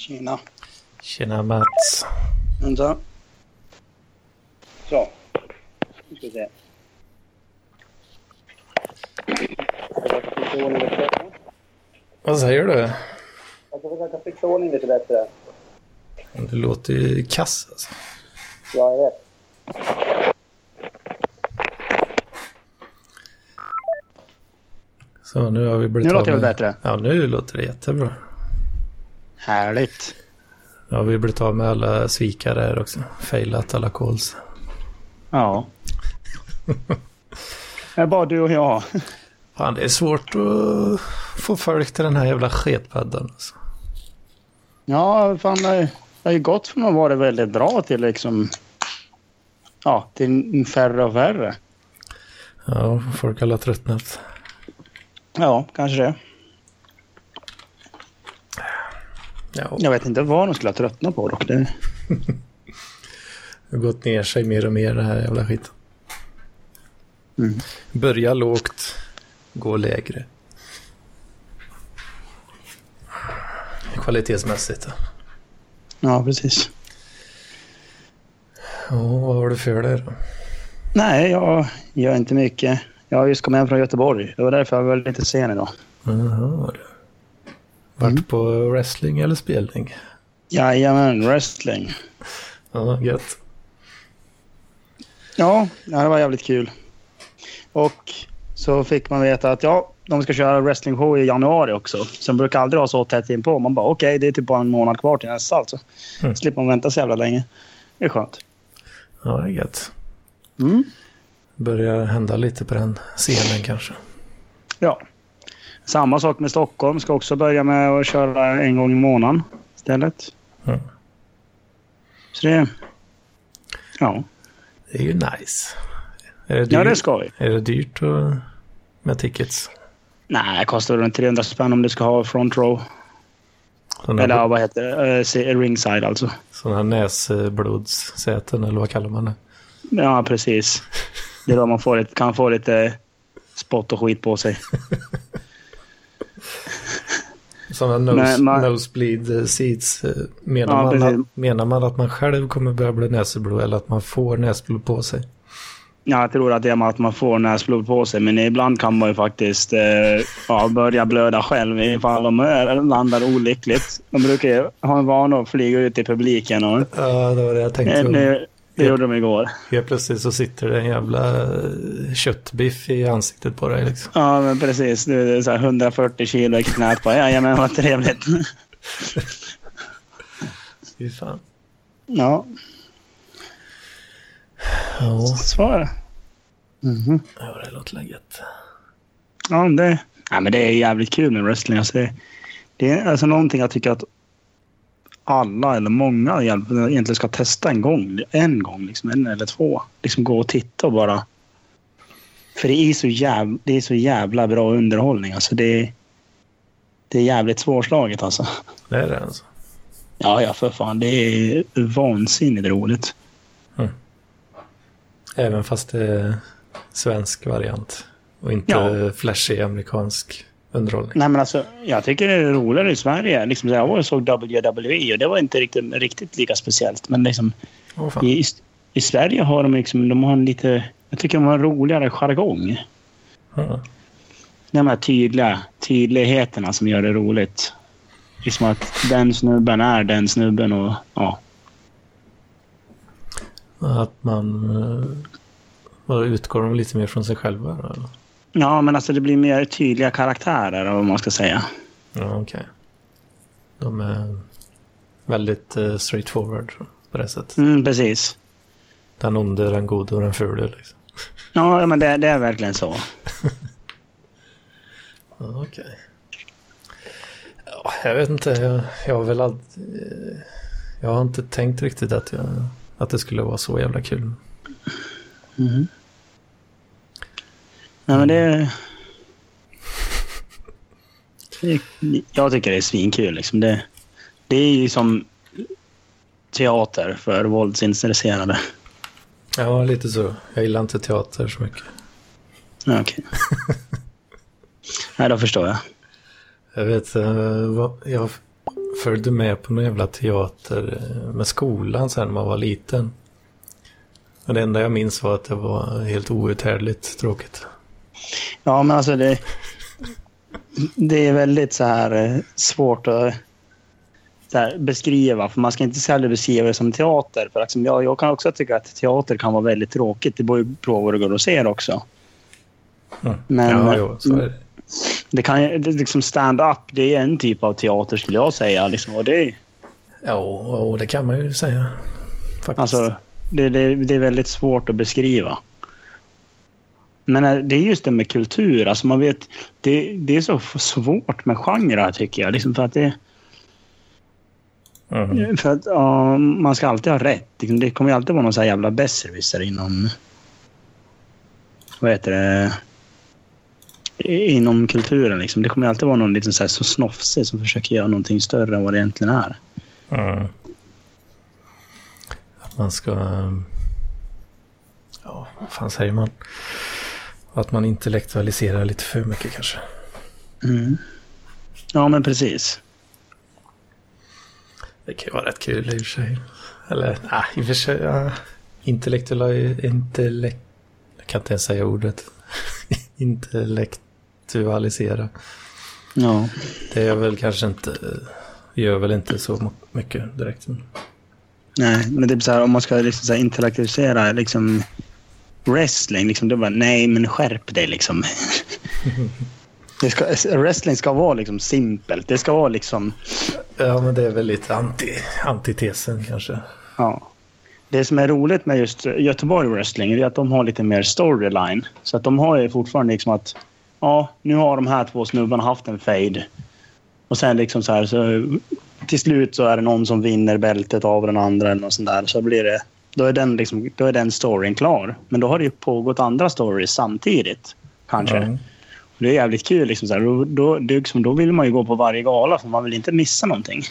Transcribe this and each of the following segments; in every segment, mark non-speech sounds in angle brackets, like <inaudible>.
Tjena. Tjena Mats. Vänta. Så. Nu ska vi se. Vad säger du? Jag ska försöka fixa ordning lite bättre. Du låter ju kass alltså. Ja, jag vet. Så nu har vi blivit Nu låter det med... bättre. Ja, nu låter det jättebra. Härligt. Har vi blivit av med alla svikare här också. Failat alla calls. Ja. <laughs> Det är bara du och jag. Fan, det är svårt att få folk till den här jävla sketpaddan. Alltså. Ja, fan det har- ju gått från att vara väldigt bra till liksom... Ja, till färre och färre. Ja, folk har tröttnat. Ja, kanske det. Ja, Jag vet inte vad de skulle ha tröttnat på dock. Det... det har gått ner sig mer och mer det här jävla skiten. Mm. Börja lågt, gå lägre. Kvalitetsmässigt. då. Ja, precis. Ja, vad har du för dig då? Nej, jag gör inte mycket. Jag har just kommit hem från Göteborg. Det var därför jag var lite sen idag. Jaha, du. Vart Mm. på wrestling eller spelning? Jajamän, wrestling. <laughs> Ja, gött. Ja, det var jävligt kul. Och så fick man veta att ja, de ska köra wrestlingshow i januari också. Så de brukar aldrig ha så tätt in på. Man bara okej, det är typ bara en månad kvar till nästa alltså. Mm. Slipper man vänta så jävla länge. Det är skönt. Ja, det är gött. Mm. Börjar hända lite på den scenen kanske. Ja. Samma sak med Stockholm. Ska också börja med att köra en gång i månaden istället. Mm. Så det... Ja. Det är ju nice. Är det dyrt, ja, det ska vi. är det dyrt med tickets? Nej, det kostar runt 300 spänn om du ska ha front row. Sådana, Eller vad heter det? Eh, ringside alltså. sådana näsblodssäten eller vad kallar man det? Ja, precis. Det är då man får kan få lite spott och skit på sig. <laughs> Sådana nose, man- nosebleed seats. eh, Menar, Ja, man att, menar man att man själv kommer börja bli näsblod eller att man får näsblod på sig? Ja, jag tror att det är att man får näsblod på sig, men ibland kan man ju faktiskt eh, ja, börja blöda själv ifall de är, landar olyckligt. De brukar ju ha en vana att flyga ut i publiken och Ja, det var det jag tänkte. eh, det, det gjorde de igår. Helt plötsligt så sitter det en jävla eh, köttbiff i ansiktet på dig liksom. Ja, men precis. Du, det är så här 140 kilo i knät på. Jajamän, vad trevligt. <laughs> Fy fan. Ja, Ja, är det. Mhm. ja det låter gött. Ja, det, ja, men det är jävligt kul med wrestling. Alltså det, det är alltså någonting jag tycker att alla eller många egentligen ska testa en gång. En gång, liksom, en eller två. Liksom gå och titta och bara... För det är så jävla, det är så jävla bra underhållning. Alltså det, det är jävligt svårslaget alltså. Det är det alltså. Ja, ja, för fan. Det är vansinnigt roligt. Även fast det är svensk variant. Och inte Ja. flashig amerikansk underhållning. Nej, men alltså, jag tycker det är roligare i Sverige. Liksom, jag var och såg WWE och det var inte riktigt, riktigt lika speciellt. Men liksom, fan. i, i Sverige har de liksom, de har en lite... Jag tycker de har en roligare jargong. Ja. De här tydliga tydligheterna som gör det roligt. Liksom att den snubben är den snubben och ja. Att man... eh, utgår de lite mer från sig själva eller? Ja, men alltså det blir mer tydliga karaktärer vad man ska säga. Ja, okej. De är väldigt uh, straightforward på det sättet. Mm, precis. Den onde, den gode och den fule liksom. <laughs> Ja, men det, det är verkligen så. Okej. Ja, jag vet inte. Jag, jag har väl alltid... eh, Jag har inte tänkt riktigt att, jag, att det skulle vara så jävla kul. Mhm. Nej, men det... det- Jag tycker det är svinkul. Liksom. Det, det är ju som teater för våldsintresserade. Ja, lite så. Jag gillar inte teater så mycket. Okej. Nej, då förstår jag. Jag vet, eh, jag följde med på någon jävla teater eh, med skolan sen när man var liten. Och det enda jag minns var att det var helt outhärdligt tråkigt. Ja, men alltså det, det är väldigt så här eh, svårt att här, beskriva. För man ska inte heller beskriva det som teater. För liksom, jag, jag kan också tycka att teater kan vara väldigt tråkigt. Det beror ju på vad det går och ser också. Mm. Men ja, jo, så är det. det kan det, liksom stand-up, det är en typ av teater skulle jag säga. Liksom, och det, Ja, och det kan man ju säga. Faktiskt. alltså, det, det, det är väldigt svårt att beskriva. Men eh, det är just det med kultur. Alltså man vet, det, det är så svårt med genrer tycker jag. Liksom för att det, Mm. För att ja, man ska alltid ha rätt. Liksom, Det kommer ju alltid vara någon så här jävla besserwisser inom... Vad heter det? Inom kulturen liksom. Det kommer alltid vara någon liten så, här så snofsig som försöker göra någonting större än vad det egentligen är. Mm. Att man ska... ehm, Ja, vad fan säger man? Att man intellektualiserar lite för mycket kanske. Mm. Ja, men precis. Det kan ju vara rätt kul i och för sig. Eller, nej, i och för sig. Ja. Intellektual... Intellekt... Jag kan inte ens säga ordet. <laughs> Intellektualisera. Ja. Det är väl kanske inte... Gör väl inte så mycket direkt. Nej, men det är så här, om man ska liksom så här intellektualisera liksom wrestling, liksom, då bara nej, men skärp dig liksom. <laughs> Ska, wrestling ska vara liksom simpelt. Det ska vara liksom... Ja, men det är väl lite anti, antitesen kanske. Ja. Det som är roligt med just Göteborg Wrestling är att de har lite mer storyline. Så att de har ju fortfarande liksom att ja, nu har de här två snubbarna haft en fade. Och sen liksom så här så till slut så är det någon som vinner bältet av den andra eller något sånt där. Så blir det, då är den, liksom, då är den storyn klar. Men då har det ju pågått andra stories samtidigt. Kanske. Mm. Det är jävligt kul. Liksom så här. Då, då, liksom, då vill man ju gå på varje gala för man vill inte missa någonting.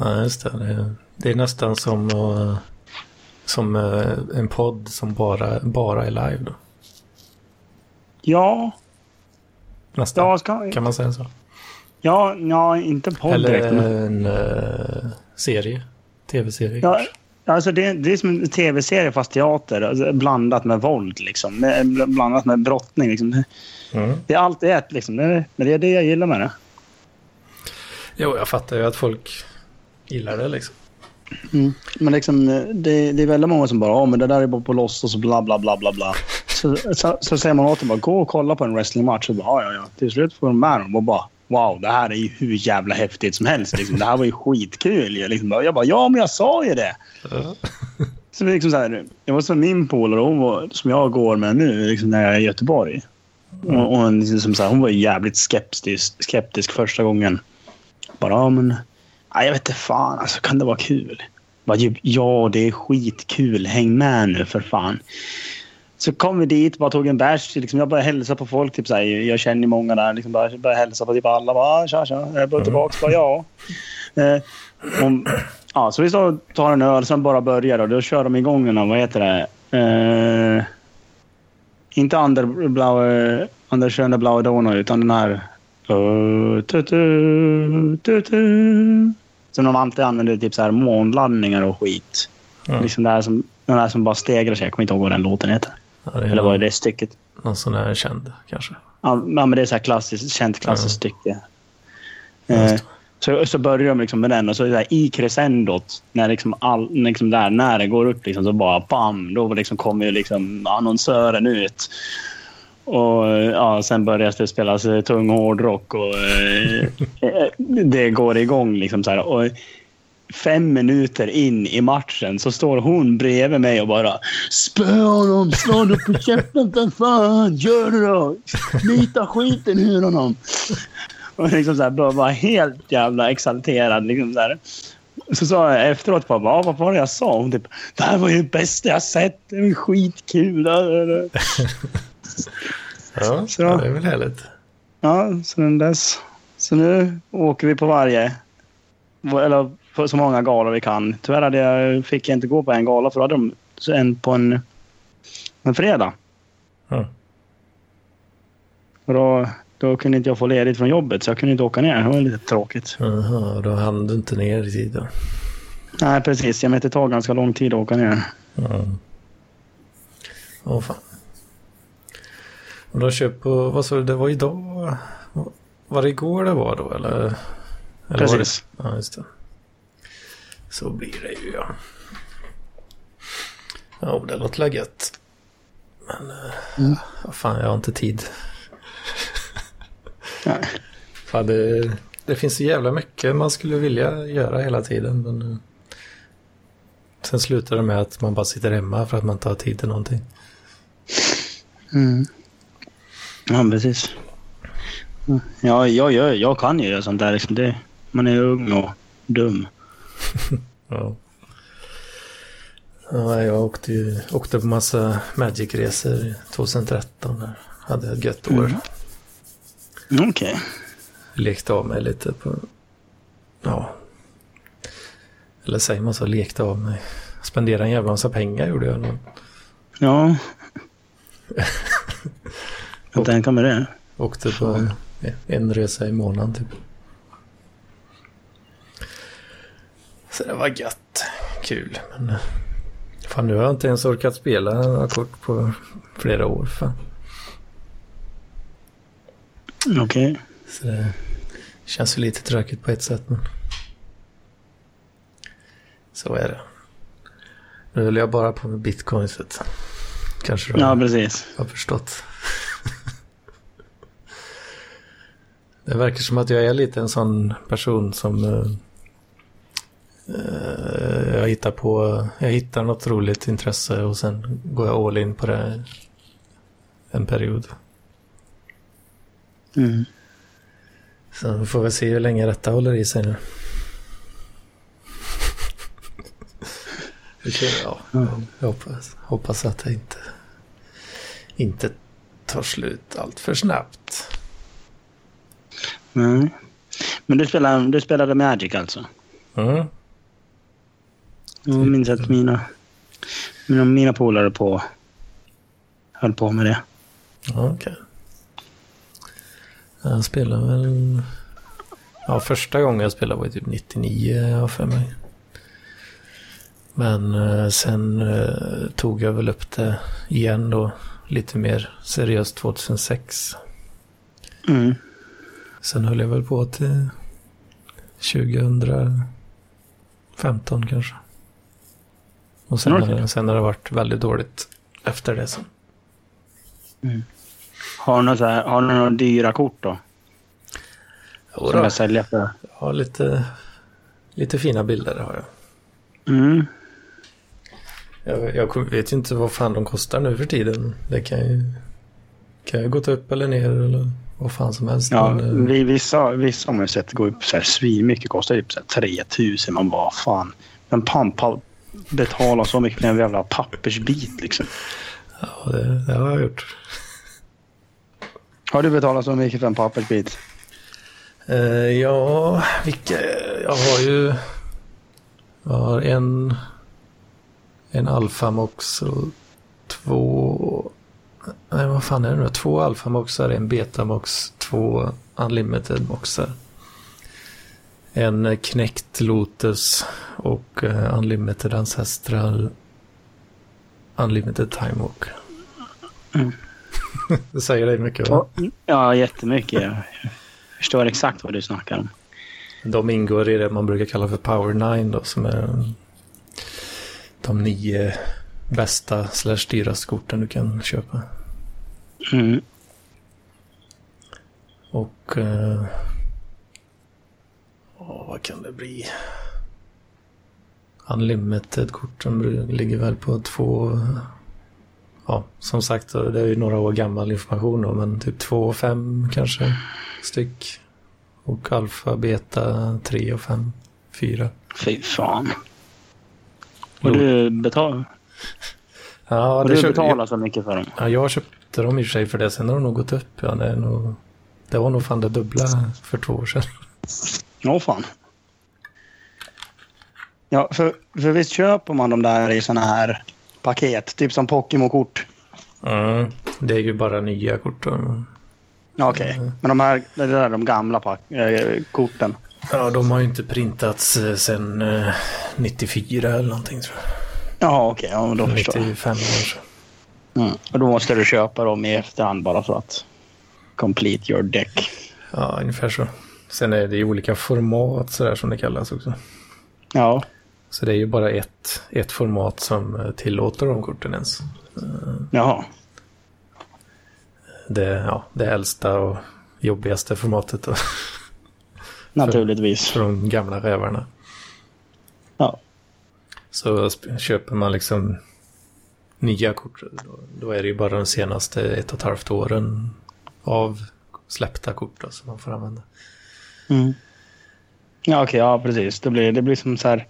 Ja, just det. Det är, det är nästan som, att- som eh, en podd som bara, bara är live då. Ja, Nästan. ja, ska, Kan man säga så? ja, ja inte podd direkt. Eller Men, en eh, serie. Tv-serie. ja, kanske. Alltså det, det är som en tv-serie fast teater. Alltså, blandat med våld. Liksom. Med, blandat med brottning. Liksom. Mm. Det är allt i ett. Liksom. Det, men det är det jag gillar med det. Jo, jag fattar ju att folk gillar det liksom. Men liksom, det, det är väldigt många som bara ja men det där är bara på låtsas och bla bla bla bla bla. <laughs> Så, så, så säger man åt dem bara gå och kolla på en wrestlingmatch. Och bara, ja, ja, ja. Till slut får de med dem och bara wow det här är ju hur jävla häftigt som helst. Liksom. Det här var ju skitkul. Jag, liksom, jag bara ja men jag sa ju det. Så det är liksom så här, det var som min polare som jag går med nu liksom när jag är i Göteborg. Och, och hon, liksom så här, hon var jävligt skeptisk, skeptisk första gången. Bara, ja men... Ja, jag vet inte fan, alltså kan det vara kul? Bara, ja, det är skitkul. Häng med nu för fan. Så kom vi dit, bara tog en bärs. Liksom, jag började hälsa på folk. Typ, så här, jag känner många där. Liksom, bara, började hälsa på typ alla. Bara, ah, tja, tja. Jag började tillbaka. Bara, ja. Eh, och, ja. Så vi står och tar en öl, sen bara börjar och då kör de igång här, Vad heter det? Eh, inte Underblaue, Underschöne Blaue Donau, utan den här... Uh, tu, tu, tu, tu. Som de alltid använder typ så här månlandningar och skit. Ja. Liksom det här som, den här som bara stegrar sig. Jag kommer inte ihåg vad den låten heter. Ja, det Eller vad är någon, det stycket? någon sån här känd kanske. Ja, men det är så här klassiskt, känt klassiskt stycke. Ja, Eh, så, så börjar de liksom med den och så är det där i crescendot, när, liksom all, liksom där, när det går upp, liksom, så bara bam, då liksom kommer ju liksom annonsören ut. Och ja, sen börjar det spelas eh, tung hårdrock och eh, <laughs> eh, det går igång. Liksom så här. Och fem minuter in i matchen så står hon bredvid mig och bara Spö honom! Slå honom på käften för fan! Gör det då! Nita skiten ur honom! Och liksom så här, var helt jävla exalterad. Liksom så, här. så sa jag efteråt bara, "Va, vad var det jag sa? Hon typ, det här var ju det bästa jag sett. Det var skitkul. Ja, Så- det är väl härligt. Ja, så den dess. Så nu åker vi på varje. Eller på så många galor vi kan. Tyvärr hade jag, fick jag inte gå på en gala för då hade de en på en, en fredag. Ja. Och då då kunde inte jag få ledigt från jobbet så jag kunde inte åka ner. Det var lite tråkigt. Jaha, då hann du inte ner i tid då? Nej, precis. Jag det tar ganska lång tid att åka ner. Mm. Åh fan. Och har köpt på, vad sa du, det var idag? Var det igår det var då eller? eller precis. Var det? Ja, just det. Så blir det ju ja. Ja, det låter gött. Men, eh, mm. vad fan, jag har inte tid. <laughs> Nej. Fan, det, det finns så jävla mycket man skulle vilja göra hela tiden. Men eh, sen slutar det med att man bara sitter hemma för att man inte har tid till någonting. Mm. Ja, precis. Ja, jag, gör, jag kan ju göra sånt där. Liksom det, man är ung och dum. <laughs> ja. Ja, jag åkte, ju, åkte på massa Magic-resor 2013. Där. Hade ett gött år. Mm. Okej. Okay. Lekte av mig lite på... Ja. Eller säger man så, lekte av mig. Spenderade en jävla massa pengar gjorde jag. Nog. Ja. <laughs> jag tänker mig det. Åkte på en resa i månaden typ. Så det var gött. Kul. Men fan, nu har jag inte ens orkat spela några kort på flera år. Fan. Okej. Okay. Så det känns ju lite tråkigt på ett sätt. Men... Så är det. Nu höll jag bara på med bitcoinset. Kanske du ja, precis. har förstått. <laughs> det verkar som att jag är lite en sån person som uh, jag hittar på, jag hittar något roligt intresse och sen går jag all in på det en period. Mm. Så vi får väl se hur länge detta håller i sig nu. ja, jag hoppas, hoppas att det inte, inte tar slut allt för snabbt. Nej. Men du spelade, du spelade Magic alltså? Mm. Jag minns att mina, mina, mina polare på höll på med det. Okej. Okay. Jag spelade väl... Ja, första gången jag spelade var typ 99 jag för mig. Men eh, sen eh, tog jag väl upp det igen då. Lite mer seriöst 2006. Mm. Sen höll jag väl på till 2015 kanske. Och sen, okay. sen har det varit väldigt dåligt efter det sen. Mm. Har du några, har du några dyra kort då? Jo, Som jag säljer för? Ja, lite, lite fina bilder har jag. Mm. Jag, jag vet ju inte vad fan de kostar nu för tiden. Det kan ju, kan ju gått upp eller ner eller vad fan som helst. Ja, men, eh, vi, vissa, vissa har man sett gå upp så här svinmycket. Kostar typ så här 3000. Man bara fan. Men pampa betalar så mycket för en jävla pappersbit liksom. Ja, det, det har jag gjort. Har du betalat så mycket för en pappersbit? Uh, ja, vilka... Jag har ju... Jag har en... En Alfamox och två... Nej, vad fan är det nu? Två Alfamoxar, en Betamox, två Unlimited-moxar. En knäckt Lotus och uh, Unlimited Ancestral Unlimited Timewalk. Mm. <laughs> det säger dig mycket va? Ja, jättemycket. Jag förstår exakt vad du snackar om. De ingår i det man brukar kalla för Power 9 då, som är de nio bästa slash dyraste korten du kan köpa. Mm. Och... Uh, oh, vad kan det bli? Unlimited-korten ligger väl på två ja, som sagt, det är ju några år gammal information då, men typ 2 och 5 kanske styck. Och alfa, beta 3 och 5, 4. Fy fan. Och du betalar? Ja, och du köpt, betalar så mycket för dem? Ja, jag köpte dem i och för sig för det. Sen har de nog gått upp. Ja, det, nog, det var nog fan det dubbla för två år sedan. Ja, fan. Ja, för, för visst köper man de där i sådana här paket, typ som Pokémon-kort. Mm, det är ju bara nya kort. Ja, Okej, men de här det där är de gamla äh, korten. Ja, de har ju inte printats eh, sedan eh, 94 eller någonting tror jag. Ja, okej, ja, men då förstår jag. 95 kanske. Mm. Och då måste du köpa dem i efterhand bara för att complete your deck. Ja, ungefär så. Sen är det ju olika format sådär som det kallas också. Ja, Så det är ju bara ett, ett format som tillåter de korten ens. jaha. Det, ja, det äldsta och jobbigaste formatet då, <laughs> Naturligtvis. för de gamla rävarna. Ja. Så köper man liksom nya kort, då, då är det ju bara de senaste ett och ett halvt åren av släppta kort då, som man får använda. Mm. Ja, okej, ja precis. Det blir, det blir som så här...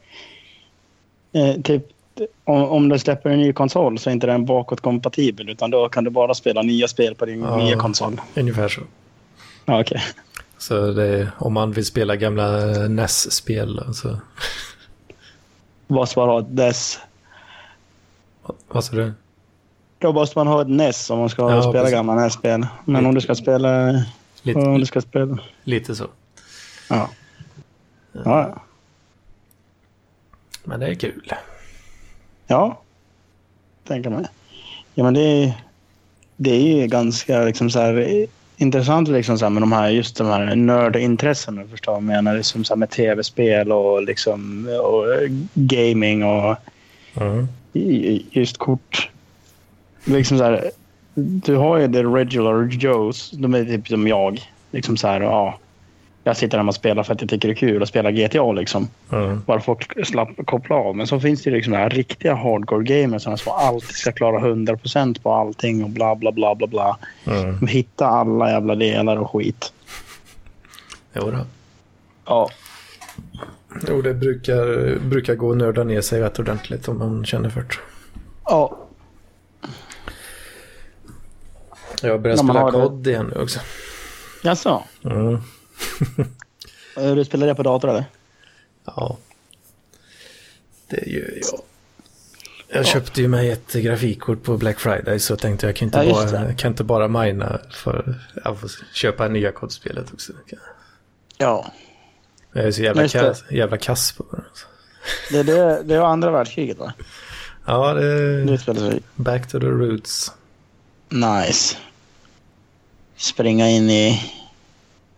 Eh, typ, om, om du släpper en ny konsol så är inte den bakåtkompatibel utan då kan du bara spela nya spel på din Ja. nya konsol. Ungefär så. Ja, okej. Så det, om man vill spela gamla NES-spel, alltså, Måste man ha ett NES. vad sa du? Då måste man ha ett NES om man ska Ja, spela precis. gamla NES-spel. Men om du ska spela... Lite, Om du ska spela... lite så. Ja. Ja, ja. Men det är kul. Ja, tänker mig. Ja, men det är, det är ju ganska liksom så här, intressant liksom så här, med de här, just de här nördintressena. Förstår jag menar. Liksom så här med tv-spel och, liksom, och gaming och Mm. just kort. Liksom så här, du har ju the regular Joes. De är typ som jag. Liksom så här, ja. Jag sitter hemma och spelar för att jag tycker det är kul att spela GTA liksom. Mm. Bara för att slapp, koppla av. Men så finns det ju liksom här riktiga hardcore gamers som alltid ska klara 100% på allting och bla bla bla bla bla. Mm. De hittar alla jävla delar och skit. Jo då. Ja. Jo, det brukar, brukar gå att nörda ner sig rätt ordentligt om man känner för det. Ja. Jag börjar När man spela har kod igen nu också. Jaså? Mm. <laughs> Du spelar det på dator eller? Ja. Det gör jag. Jag köpte ju mig ett grafikkort på Black Friday så tänkte jag kan inte, Ja, bara, kan inte bara mina för får köpa nya kodspelet också. Ja. Jag är så jävla, kass, jävla kass på det. alltså. Det, det, var andra världskriget va? Ja, det är Det back to the roots. Nice. Springa in i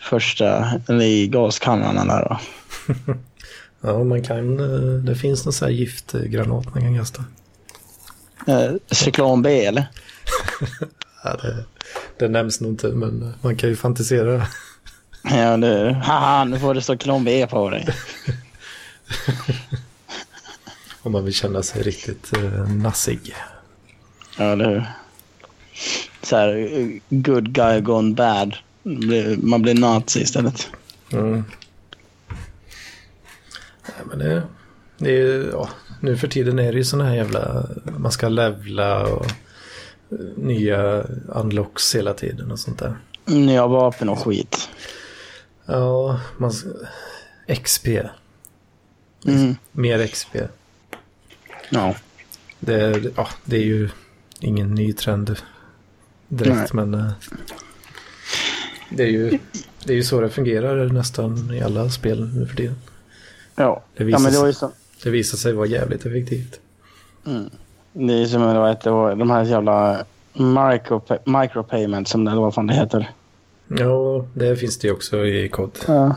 första, i gaskannarna där då. <laughs> Ja, man kan, eh, det finns någon sån här giftgranat man kan kasta. Eh, cyklon B eller? <laughs> Ja, det, det nämns nog inte, men eh, man kan ju fantisera. <laughs> Ja, det, haha, nu får det cyklon B på dig. Om man vill känna sig riktigt eh, nassig. Ja, eller hur? Så här, good guy gone bad. Man blir- Man blir nazi istället. Mm. Nej, men det, det är, ja, nu för tiden är det ju sådana här jävla, man ska levla och eh, nya unlocks hela tiden och sånt där. Nya vapen och skit. Ja, man, XP, Mm. mer XP. Ja. Det, ja, det är ju ingen ny trend direkt, men eh, det är, ju, det är ju så det fungerar nästan i alla spel nu för tiden. Ja. Det ja, visar, men det var ju så. det visar sig vara jävligt effektivt. Mm. Det är som vad heter, det, de här jävla micro, micropayments, som det, eller vad fan det heter. Ja, det finns det också i kod. Ja,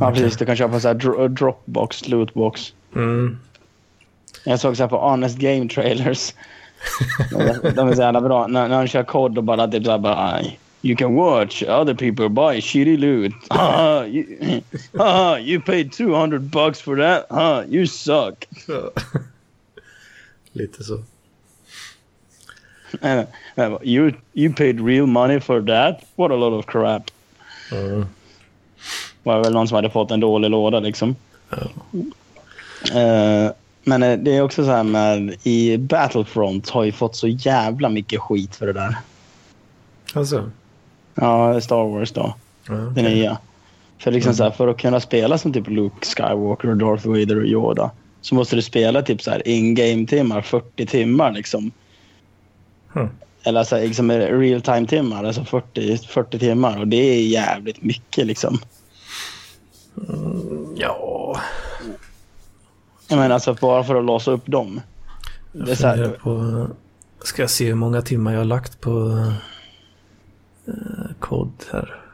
ja precis. Du kan köpa så här dro- dropbox, lootbox. Mm. Jag såg så här på Honest Game Trailers. de, <laughs> de är så jävla bra. När, när han kör kod och bara typ så här bara... You can watch other people buy shitty loot. <laughs> Haha, you, <laughs> haha, you paid 200 bucks for that? Huh, you suck. <laughs> Lite så. And, uh, you, you paid real money for that? What a lot of crap. Mm. var väl någon som hade fått en dålig låda liksom. Ja. Eh, men det är också så här med i Battlefront har ju fått så jävla mycket skit för det där. Alltså. Ja, Star Wars då. Ja, Det okej. nya. För, liksom så här, för att kunna spela som typ Luke Skywalker och Darth Vader och Yoda så måste du spela typ så här in-game timmar, 40 timmar liksom. Hmm. eller alltså, liksom real time timmar, alltså 40, 40 timmar. Och det är jävligt mycket liksom. Mm, ja. Jag menar alltså bara för att låsa upp dem. Jag Det är så här- på... Ska jag se hur många timmar jag har lagt på kod här.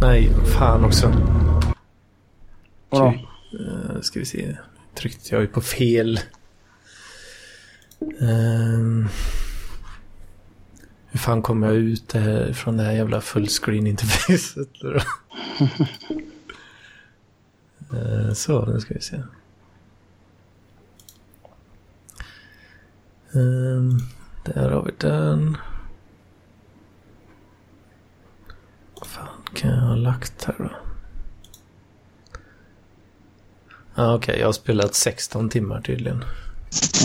Nej, fan också. Vadå? Uh, ska vi se. Tryckte jag ju på fel. Ehm, hur fan kommer jag ut det här, från det här jävla fullscreen interfacet? då? <laughs> Eh, så, nu ska vi se. Ehm, där har vi den. Vad fan kan jag ha lagt här då? Ah, Okej, jag har spelat 16 timmar tydligen.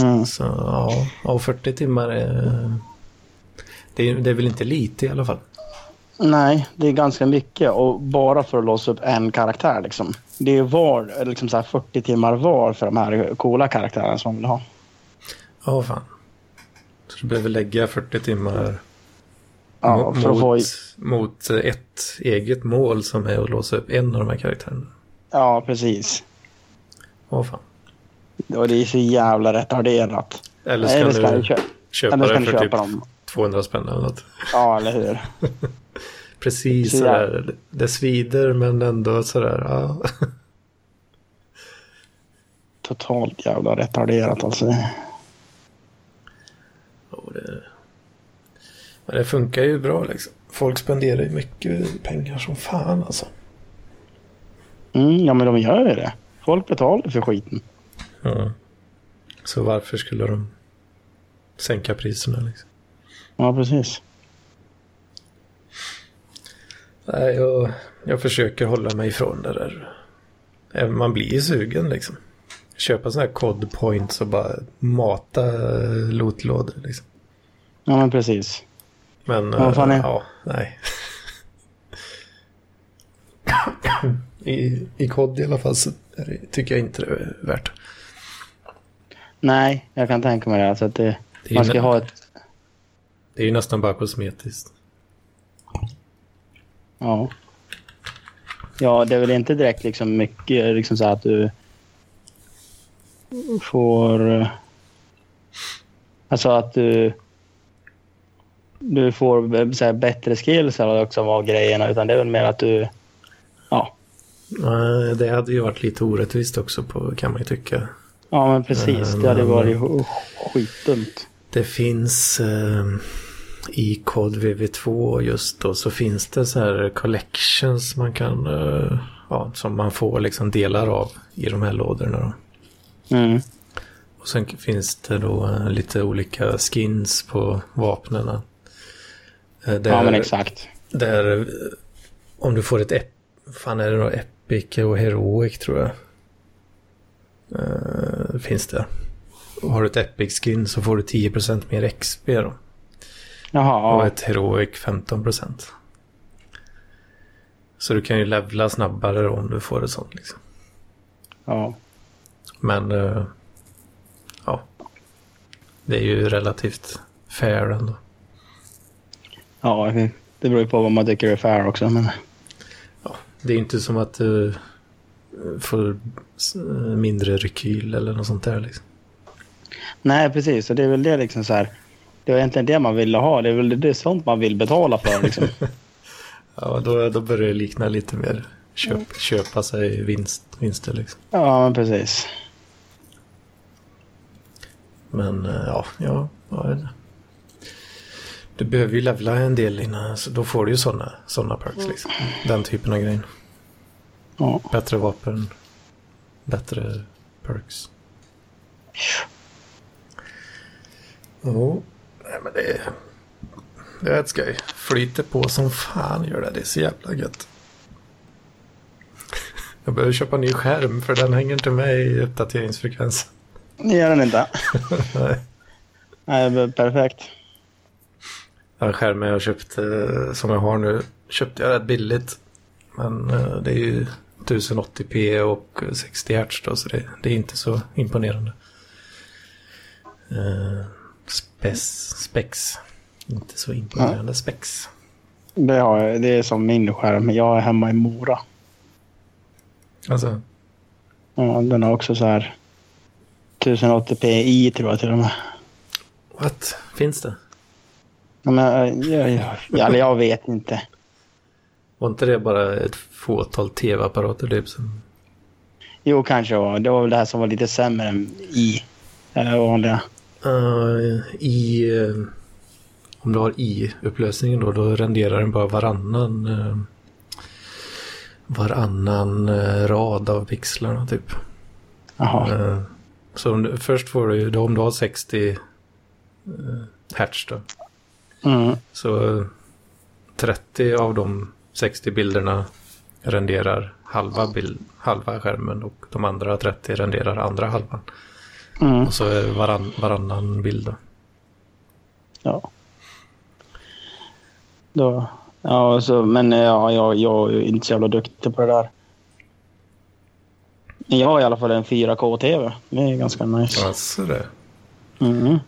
Mm. Så ja, ja 40 timmar är... Det är, det är väl inte lite i alla fall. Nej, det är ganska mycket och bara för att låsa upp en karaktär liksom. Det är var, liksom så här 40 timmar var för de här coola karaktärerna som man vill ha. Ja, fan. Så du behöver lägga 40 timmar Ja, mot, få... mot ett eget mål som är att låsa upp en av de här karaktärerna. Ja, precis. Åh fan. Och det är så jävla retarderat. Eller ska, Eller ska du köpa, köpa eller ska det för köpa typ dem? 200 spänn eller något. Ja, eller hur? <laughs> Precis Så sådär. Det svider men ändå sådär. Ja. Totalt jävla retarderat alltså. Och det, men det funkar ju bra liksom. Folk spenderar ju mycket pengar som fan alltså. Mm, ja, men de gör ju det. Folk betalar för skiten. Ja. Så varför skulle de sänka priserna liksom? Ja, precis. Nej, jag, jag försöker hålla mig ifrån det där. Även Man blir ju sugen liksom. Köpa sådana här cod points och bara mata eh, lootlådor liksom. Ja, men precis. Men Ja, vad fan eh, är- ja, nej. I, I kod i alla fall så det, tycker jag inte det är värt. Nej, jag kan tänka mig det. Alltså att det, Det man ska ha ett... det är ju nästan bara kosmetiskt. Ja. Ja, det är väl inte direkt liksom mycket liksom så att du får... eh, Alltså att du... Du får eh, så här, bättre skills också av grejerna. Utan det är väl mer att du... Ja, Nej, Det hade ju varit lite orättvist också på, kan man ju tycka. ja men precis. Det hade varit sk- skitdumt. Det finns eh, i kod VV2 just då så finns det så här collections man kan, eh, ja, som man får liksom delar av i de här lådorna. Mm. Och sen finns det då eh, lite olika skins på vapnen. Eh, där, Ja, men exakt. Där, eh, om du får ett, ep, fan är det då Epic och Heroic tror jag. Eh, finns det. Och har du ett Epic skin så får du 10% mer XP då. Jaha, Och ett Heroic 15%. Så du kan ju levla snabbare då om du får ett sånt liksom. ja. Men eh, ja, det är ju relativt fair ändå. Ja, det beror ju på vad man tycker är fair också. Men... Ja, det är inte som att du eh, får eh, mindre rekyl eller något sånt där liksom. Nej, precis. Och det är väl det liksom så här. Det var egentligen det man ville ha. Det är väl det är sånt man vill betala för liksom. <laughs> Ja, då, då börjar det likna lite mer köp, köpa sig vinst, vinster liksom. ja, men precis. Men eh, ja, ja, vad är det? Du behöver ju levla en del innan, så då får du ju sådana såna perks liksom. Den typen av grejer. Ja. Bättre vapen, bättre perks. Jo, nej men det är... Det är ett skoj. Flyter på som fan gör det. Det är så jävla gött. Jag behöver köpa en ny skärm för den hänger inte med i uppdateringsfrekvensen. Det gör den inte. <laughs> Nej. Nej, perfekt. Den skärmen jag köpte, som jag har nu, köpte jag rätt billigt. Men eh, det är ju 1080p och 60 Hz då, så det, det är inte så imponerande. Eh, Spes, spex. Inte så imponerande spex. Det, har jag, det är som min skärm. Jag är hemma i Mora. Alltså, Ja, den har också så här 1080p tror jag till och med. what? Finns det? Men, eh, jag, jag, jag vet inte. Var inte det bara ett fåtal tv-apparater typ som... Jo, kanske var. Det var väl det här som var lite sämre än i. Eller vanliga. Uh, I... eh, om du har i-upplösningen då, då renderar den bara varannan... eh, varannan eh, rad av pixlarna typ. Jaha. Eh, så om du, först får du ju, om du har 60 uh, hertz då. Mm. Så eh, 30 av de 60 bilderna renderar halva, bild, halva skärmen och de andra 30 renderar andra halvan. Mm. Och så är varann, varannan bild då. Ja. Då, ja, så, men ja, jag, jag är inte så jävla duktig på det där. Jag har i alla fall en 4K-TV. Det är ganska nice. Alltså det. Mm.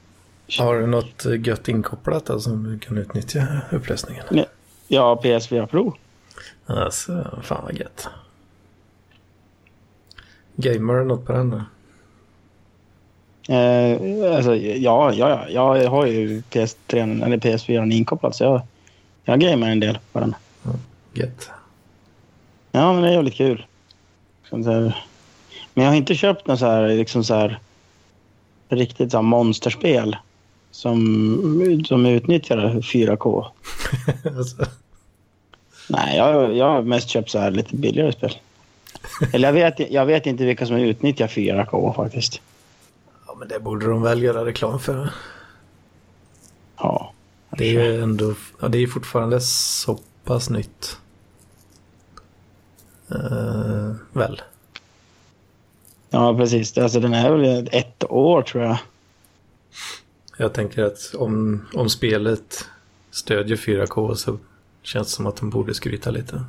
Har du något gött inkopplat då, som du kan utnyttja upplösningen? Ja, PS4 Pro. Alltså, fan vad gött. Gamer du något på den då? Eh, alltså, ja, ja, ja, jag har ju PS3 eller PS4 inkopplad så jag, jag gamear en del på den. Gött. Ja, men det är jävligt kul. Men jag har inte köpt något så här, liksom så här riktigt så här monsterspel som, som utnyttjar 4K. <laughs> alltså, Nej, jag, jag har mest köpt så här lite billigare spel. Eller jag vet, jag vet inte vilka som utnyttjar 4K faktiskt. ja, men det borde de väl göra reklam för. Ja. Det är ju ändå, ja, det är fortfarande så pass nytt. Eh, väl? Ja, precis. Alltså, den är väl ett år tror jag. Jag tänker att om, om spelet stödjer 4K så känns det som att de borde skryta lite.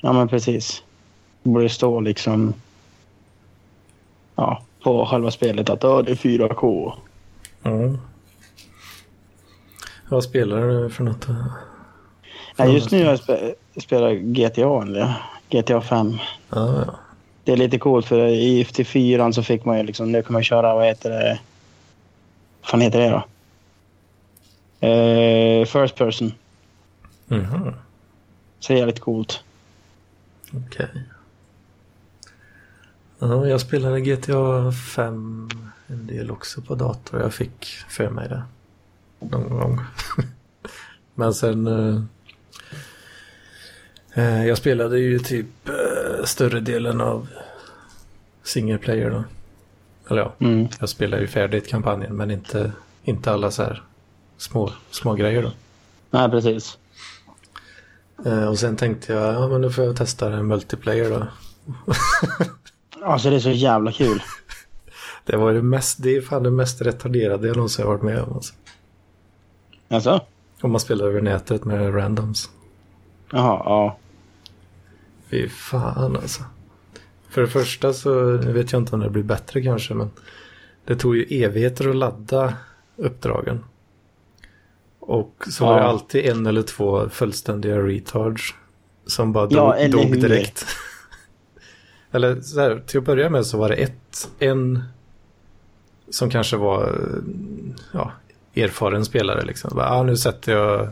Ja, men precis. Det borde stå liksom ja, på själva spelet att ja, det är 4K. Mm. Vad spelar du för något? då? Nej, just nu jag spe, spelar GTA, eller GTA 5. Ja, ja. Det är lite coolt för i till 4 så fick man ju liksom, nu kan man köra, vad heter det? Vad fan heter det då? Eh, first person. Mhm, Så det är jävligt coolt. Okej. Ja, jag spelade GTA 5 en del också på dator. Jag fick för mig det någon gång. <laughs> Men sen... eh, eh, jag spelade ju typ eh, större delen av single player då. Eller ja, Mm. jag spelade ju färdigt kampanjen men inte, inte alla så här små, små grejer då. Nej, precis. Eh, och sen tänkte jag, ja men nu får jag testa en multiplayer då. <laughs> Alltså det är så jävla kul. Det var det mest, det är fan det mest retarderade jag någonsin har varit med om. Alltså. Alltså? Om man spelar över nätet med randoms. Jaha, ja. Fy fan alltså. För det första så nu vet jag inte om det blir bättre kanske men det tog ju evigheter att ladda uppdragen. Och så var det Ja. alltid en eller två fullständiga retards som bara Ja, dog, dog direkt. <laughs> eller så här, till att börja med så var det ett, en som kanske var ja, erfaren spelare liksom. Bara, ah, nu sätter jag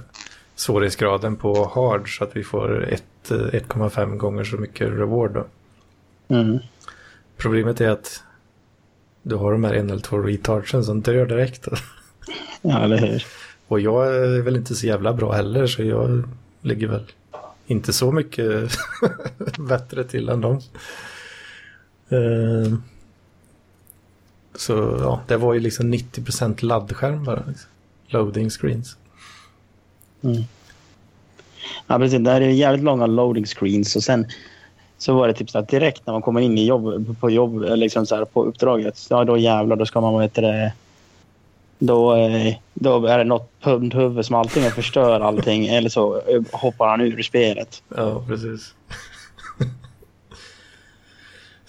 svårighetsgraden på hard så att vi får ett, eh, 1,5 gånger så mycket reward då. Mm. Problemet är att du har de här en eller två retardsen som dör direkt. <laughs> Ja, eller hur? Och jag är väl inte så jävla bra heller så jag ligger väl inte så mycket <laughs> bättre till än dem. Eh, Så ja, det var ju liksom 90% laddskärm bara. Liksom. Loading screens. Ja, precis. Det här är jävligt långa loading screens och sen så var det typ så att direkt när man kommer in i jobb, på jobb, eller liksom så här, på uppdraget, ja då jävlar, då ska man, heter det, då, eh, då är det något pundhuvud som antingen förstör allting <laughs> eller så eh, hoppar han ur spelet. Ja, precis. <laughs>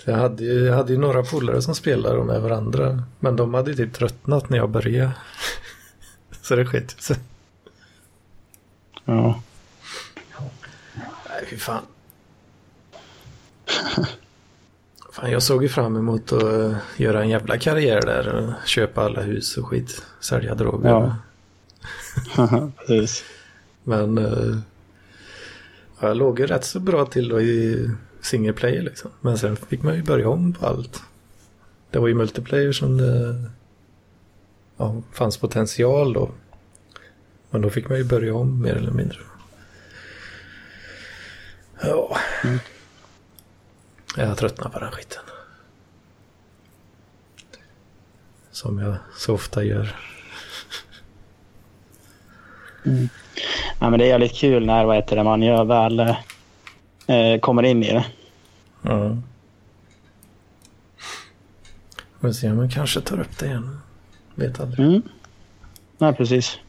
Jag hade ju, jag hade ju några polare som spelade med varandra. Men de hade ju typ tröttnat när jag började. <laughs> Så det sket sig. Ja. Nej, fy fan. Fan, jag såg ju fram emot att uh, göra en jävla karriär där. och köpa alla hus och skit. Sälja droger. Ja. <laughs> Precis. Men uh, jag låg ju rätt så bra till då i single player liksom. Men sen fick man ju börja om på allt. Det var ju multiplayer som det ja, fanns potential då. Men då fick man ju börja om mer eller mindre. Ja. Mm. Jag tröttnar på den skiten. Som jag så ofta gör. Ja, men det är jävligt kul när vad heter det, man gör väl eh, kommer in i det. Ja. Får se om man kanske tar upp det igen. Vet aldrig. Mm. Nej, precis.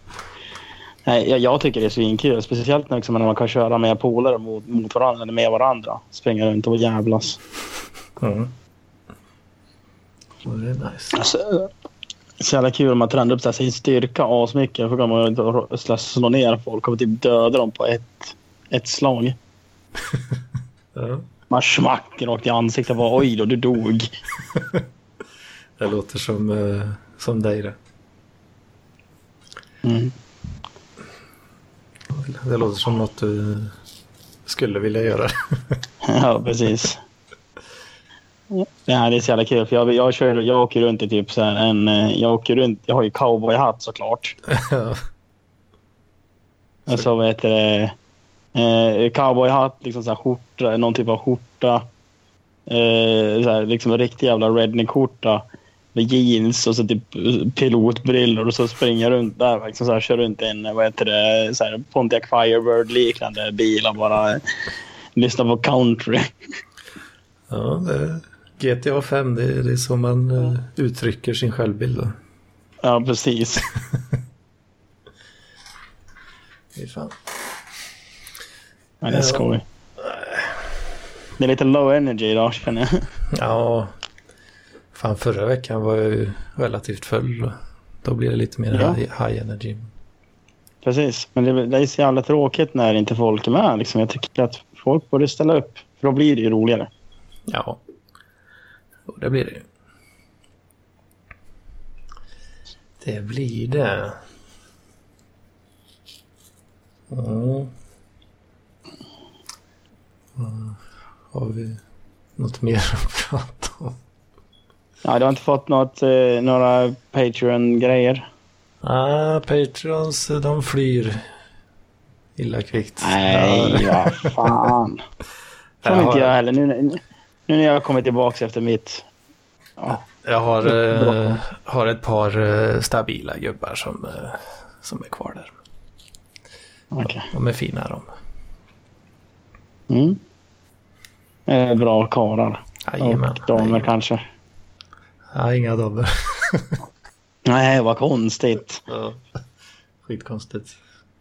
Nej, jag, jag tycker det är svinkul. Speciellt när liksom, när man kan köra med polare mot, mot varandra eller med varandra. Springa runt och jävlas. Mm. Det är nice. Alltså, så jävla kul om man tränar upp så här, sin styrka asmycket. Då kan man slå- ner folk och typ döda dem på ett, ett slag. <laughs> Ja. Man smack rakt i ansiktet bara oj då, du dog. <laughs> Det låter som, eh, som dig det. Mm. Det låter som något du skulle vilja göra. <laughs> Ja, precis. Det här är så jävla kul för jag, jag, kör, jag åker runt i typ så här en... eh, Jag åker runt, jag har ju cowboyhatt såklart. ja. Och så vad heter det? Eh, cowboyhatt, liksom så här skjorta, någon typ av skjorta. Eh, så här, liksom riktig jävla redneck-skjorta. Med jeans och så typ pilotbrillor och så springer runt där. Liksom så här, kör runt i en vad heter det, så här Pontiac Firebird-liknande bil och bara lyssnar på country. ja, det GTA 5, det är, det är så man eh, uttrycker sin självbild. Då. Ja, precis. <laughs> Fy fan. Ja, det är skoj. Det är lite low energy idag känner jag. Ja, fan förra veckan var jag ju relativt full. och Då blir det lite mer Ja. high, high energy. Precis, men det, det är så jävla tråkigt när inte folk är med. Liksom. Jag tycker att folk borde ställa upp. För då blir det ju roligare. Ja, och det blir det ju. Det blir det. Mm. Vad Har vi något mer att <laughs> prata om? Ja, du har inte fått något, eh, några Patreon-grejer? Ah, Patreons, de flyr illa kvickt. Nej, Ja, fan. <laughs> Jag Får inte har- jag heller. Nu, nu, nu när jag har kommit tillbaka efter mitt... Ja, Jag har, eh, har ett par eh, stabila gubbar som, eh, som är kvar där. okej. De är fina de. Mm. Eh, bra karlar. Jajamän. Och damer kanske. Ja, inga damer. <laughs> Nej, vad konstigt. Ja. Skitkonstigt.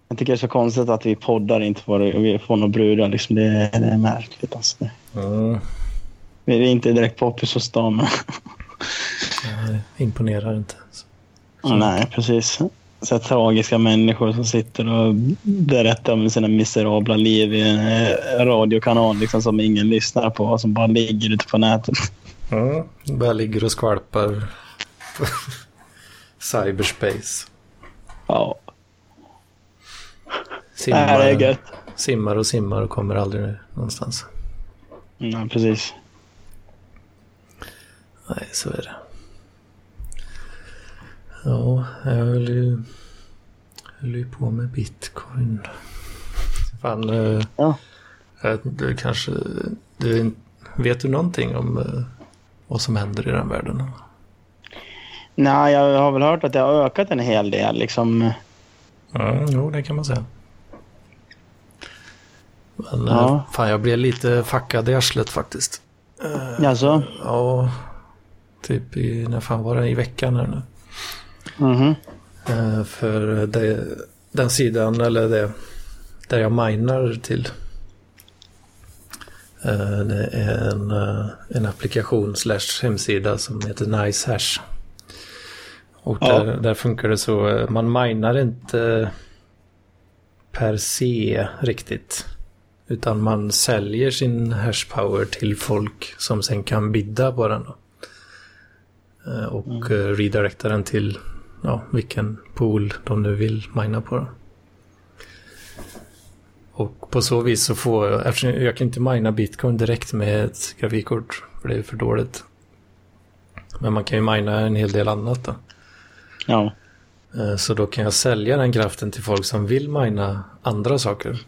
Jag tycker det är så konstigt att vi poddar inte får, vi får några brudar. Liksom. Det, det är märkligt. Alltså. Mm. Vi är inte direkt poppis hos damer. Det imponerar inte. Nej, precis. Så tragiska människor som sitter och berättar om sina miserabla liv i en radiokanal liksom, som ingen lyssnar på. Som bara ligger ute på nätet. Mm. Bara ligger och skvalpar. <laughs> Cyberspace. Ja, Simmar, Nej, det är gött. simmar och simmar och kommer aldrig någonstans. Ja, precis. Nej, så är det. Ja, jag höll ju, höll ju på med bitcoin. Fan, eh, Ja. jag- du kanske... Du, vet du någonting om eh, vad som händer i den världen? Nej, jag har väl hört att det har ökat en hel del. Liksom. Mm, jo, det kan man säga. Men Ja. eh, fan, jag blev lite fackad i arslet faktiskt. Alltså, Ja, typ i, när fan var det, i veckan här nu. mhm. Eh, för det, den sidan, eller det, där jag minar till. Eh, Det är en, eh, en applikation slash hemsida som heter NiceHash. Och Ja. där, där funkar det så, eh, man minar inte per se riktigt. Utan man säljer sin hashpower till folk som sen kan bidda på den. Då. Och mm. redirecta den till ja, vilken pool de nu vill mina på. Då. Och på så vis så får jag, eftersom jag kan inte mina bitcoin direkt med ett grafikkort, för det är för dåligt. Men man kan ju mina en hel del annat då. Ja. Eh, Så då kan jag sälja den kraften till folk som vill mina andra saker.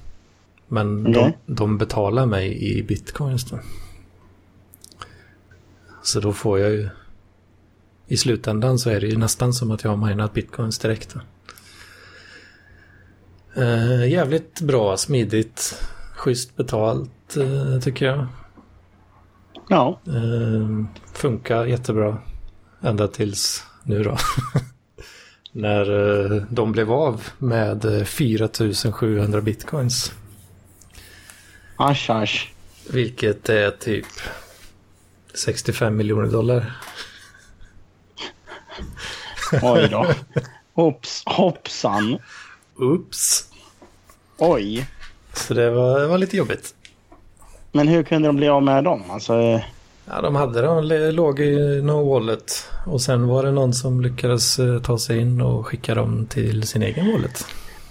Men de, Okej. de betalar mig i bitcoins då. Så då får jag ju... I slutändan så är det ju nästan som att jag har minat bitcoins direkt. Då. Eh, jävligt bra, smidigt, schysst betalt eh, tycker jag. Ja. Eh, funkar jättebra. Ända tills nu då. <laughs> När de blev av med eh, 4700 bitcoins. Asch, asch. Vilket är typ 65 miljoner dollar. Oj då. <laughs> Hopps, hoppsan. Oops. Oj. Så det var, det var lite jobbigt. Men hur kunde de bli av med dem? Alltså, eh, Ja, de hade dem, låg i no wallet. Och sen var det någon som lyckades eh, ta sig in och skicka dem till sin egen wallet.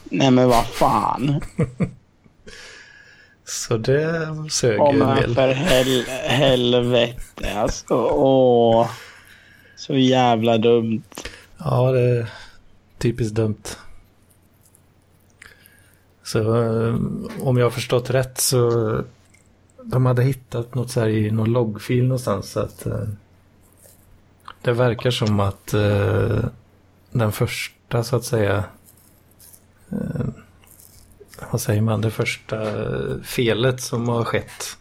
nej men vad fan. <laughs> Så det sög ju en del. för hel, helvete alltså. Åh. Så jävla dumt. Ja, det är typiskt dumt. Så eh, om jag har förstått rätt så de hade hittat något så här i någon loggfil någonstans. Så att, eh, det verkar som att eh, den första så att säga vad säger man, det första felet som har skett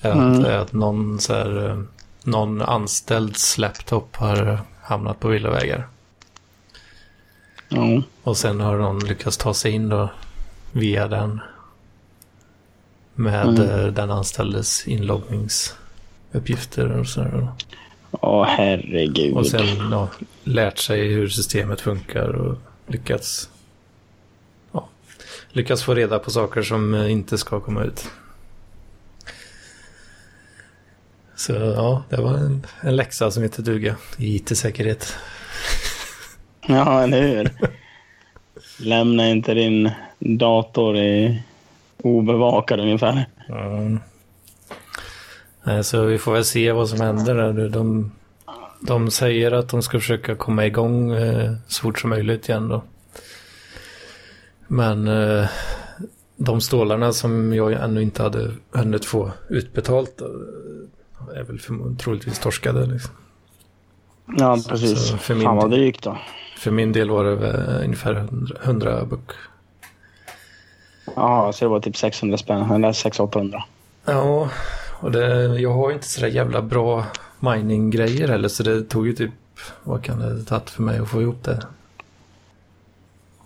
är att, Mm. är att någon, så här, någon anställds laptop har hamnat på villavägar. Ja. Och sen har någon lyckats ta sig in då via den. Med Mm. eh, den anställdes inloggningsuppgifter och sådär. Åh herregud. Och sen ja, lärt sig hur systemet funkar och lyckats, ja, lyckats få reda på saker som eh, inte ska komma ut. Så ja, det var en, en läxa som inte duga i IT-säkerhet. Ja, eller hur? Lämna inte din dator i obevakad ungefär. Mm. Så vi får väl se vad som händer. där nu. De, de säger att de ska försöka komma igång eh, så fort som möjligt igen då. Men eh, de stålarna som jag ännu inte hade hunnit få utbetalt eh, är väl troligtvis torskade. Liksom. Ja, precis. så för min Fan vad drygt då. För min del var det ungefär 100, 100 buck. Ja, så det var typ 600 spänn. Eller 600-800. Ja, och det, jag har ju inte sådär jävla bra mining-grejer heller så det tog ju typ, vad kan det ha tagit för mig att få ihop det?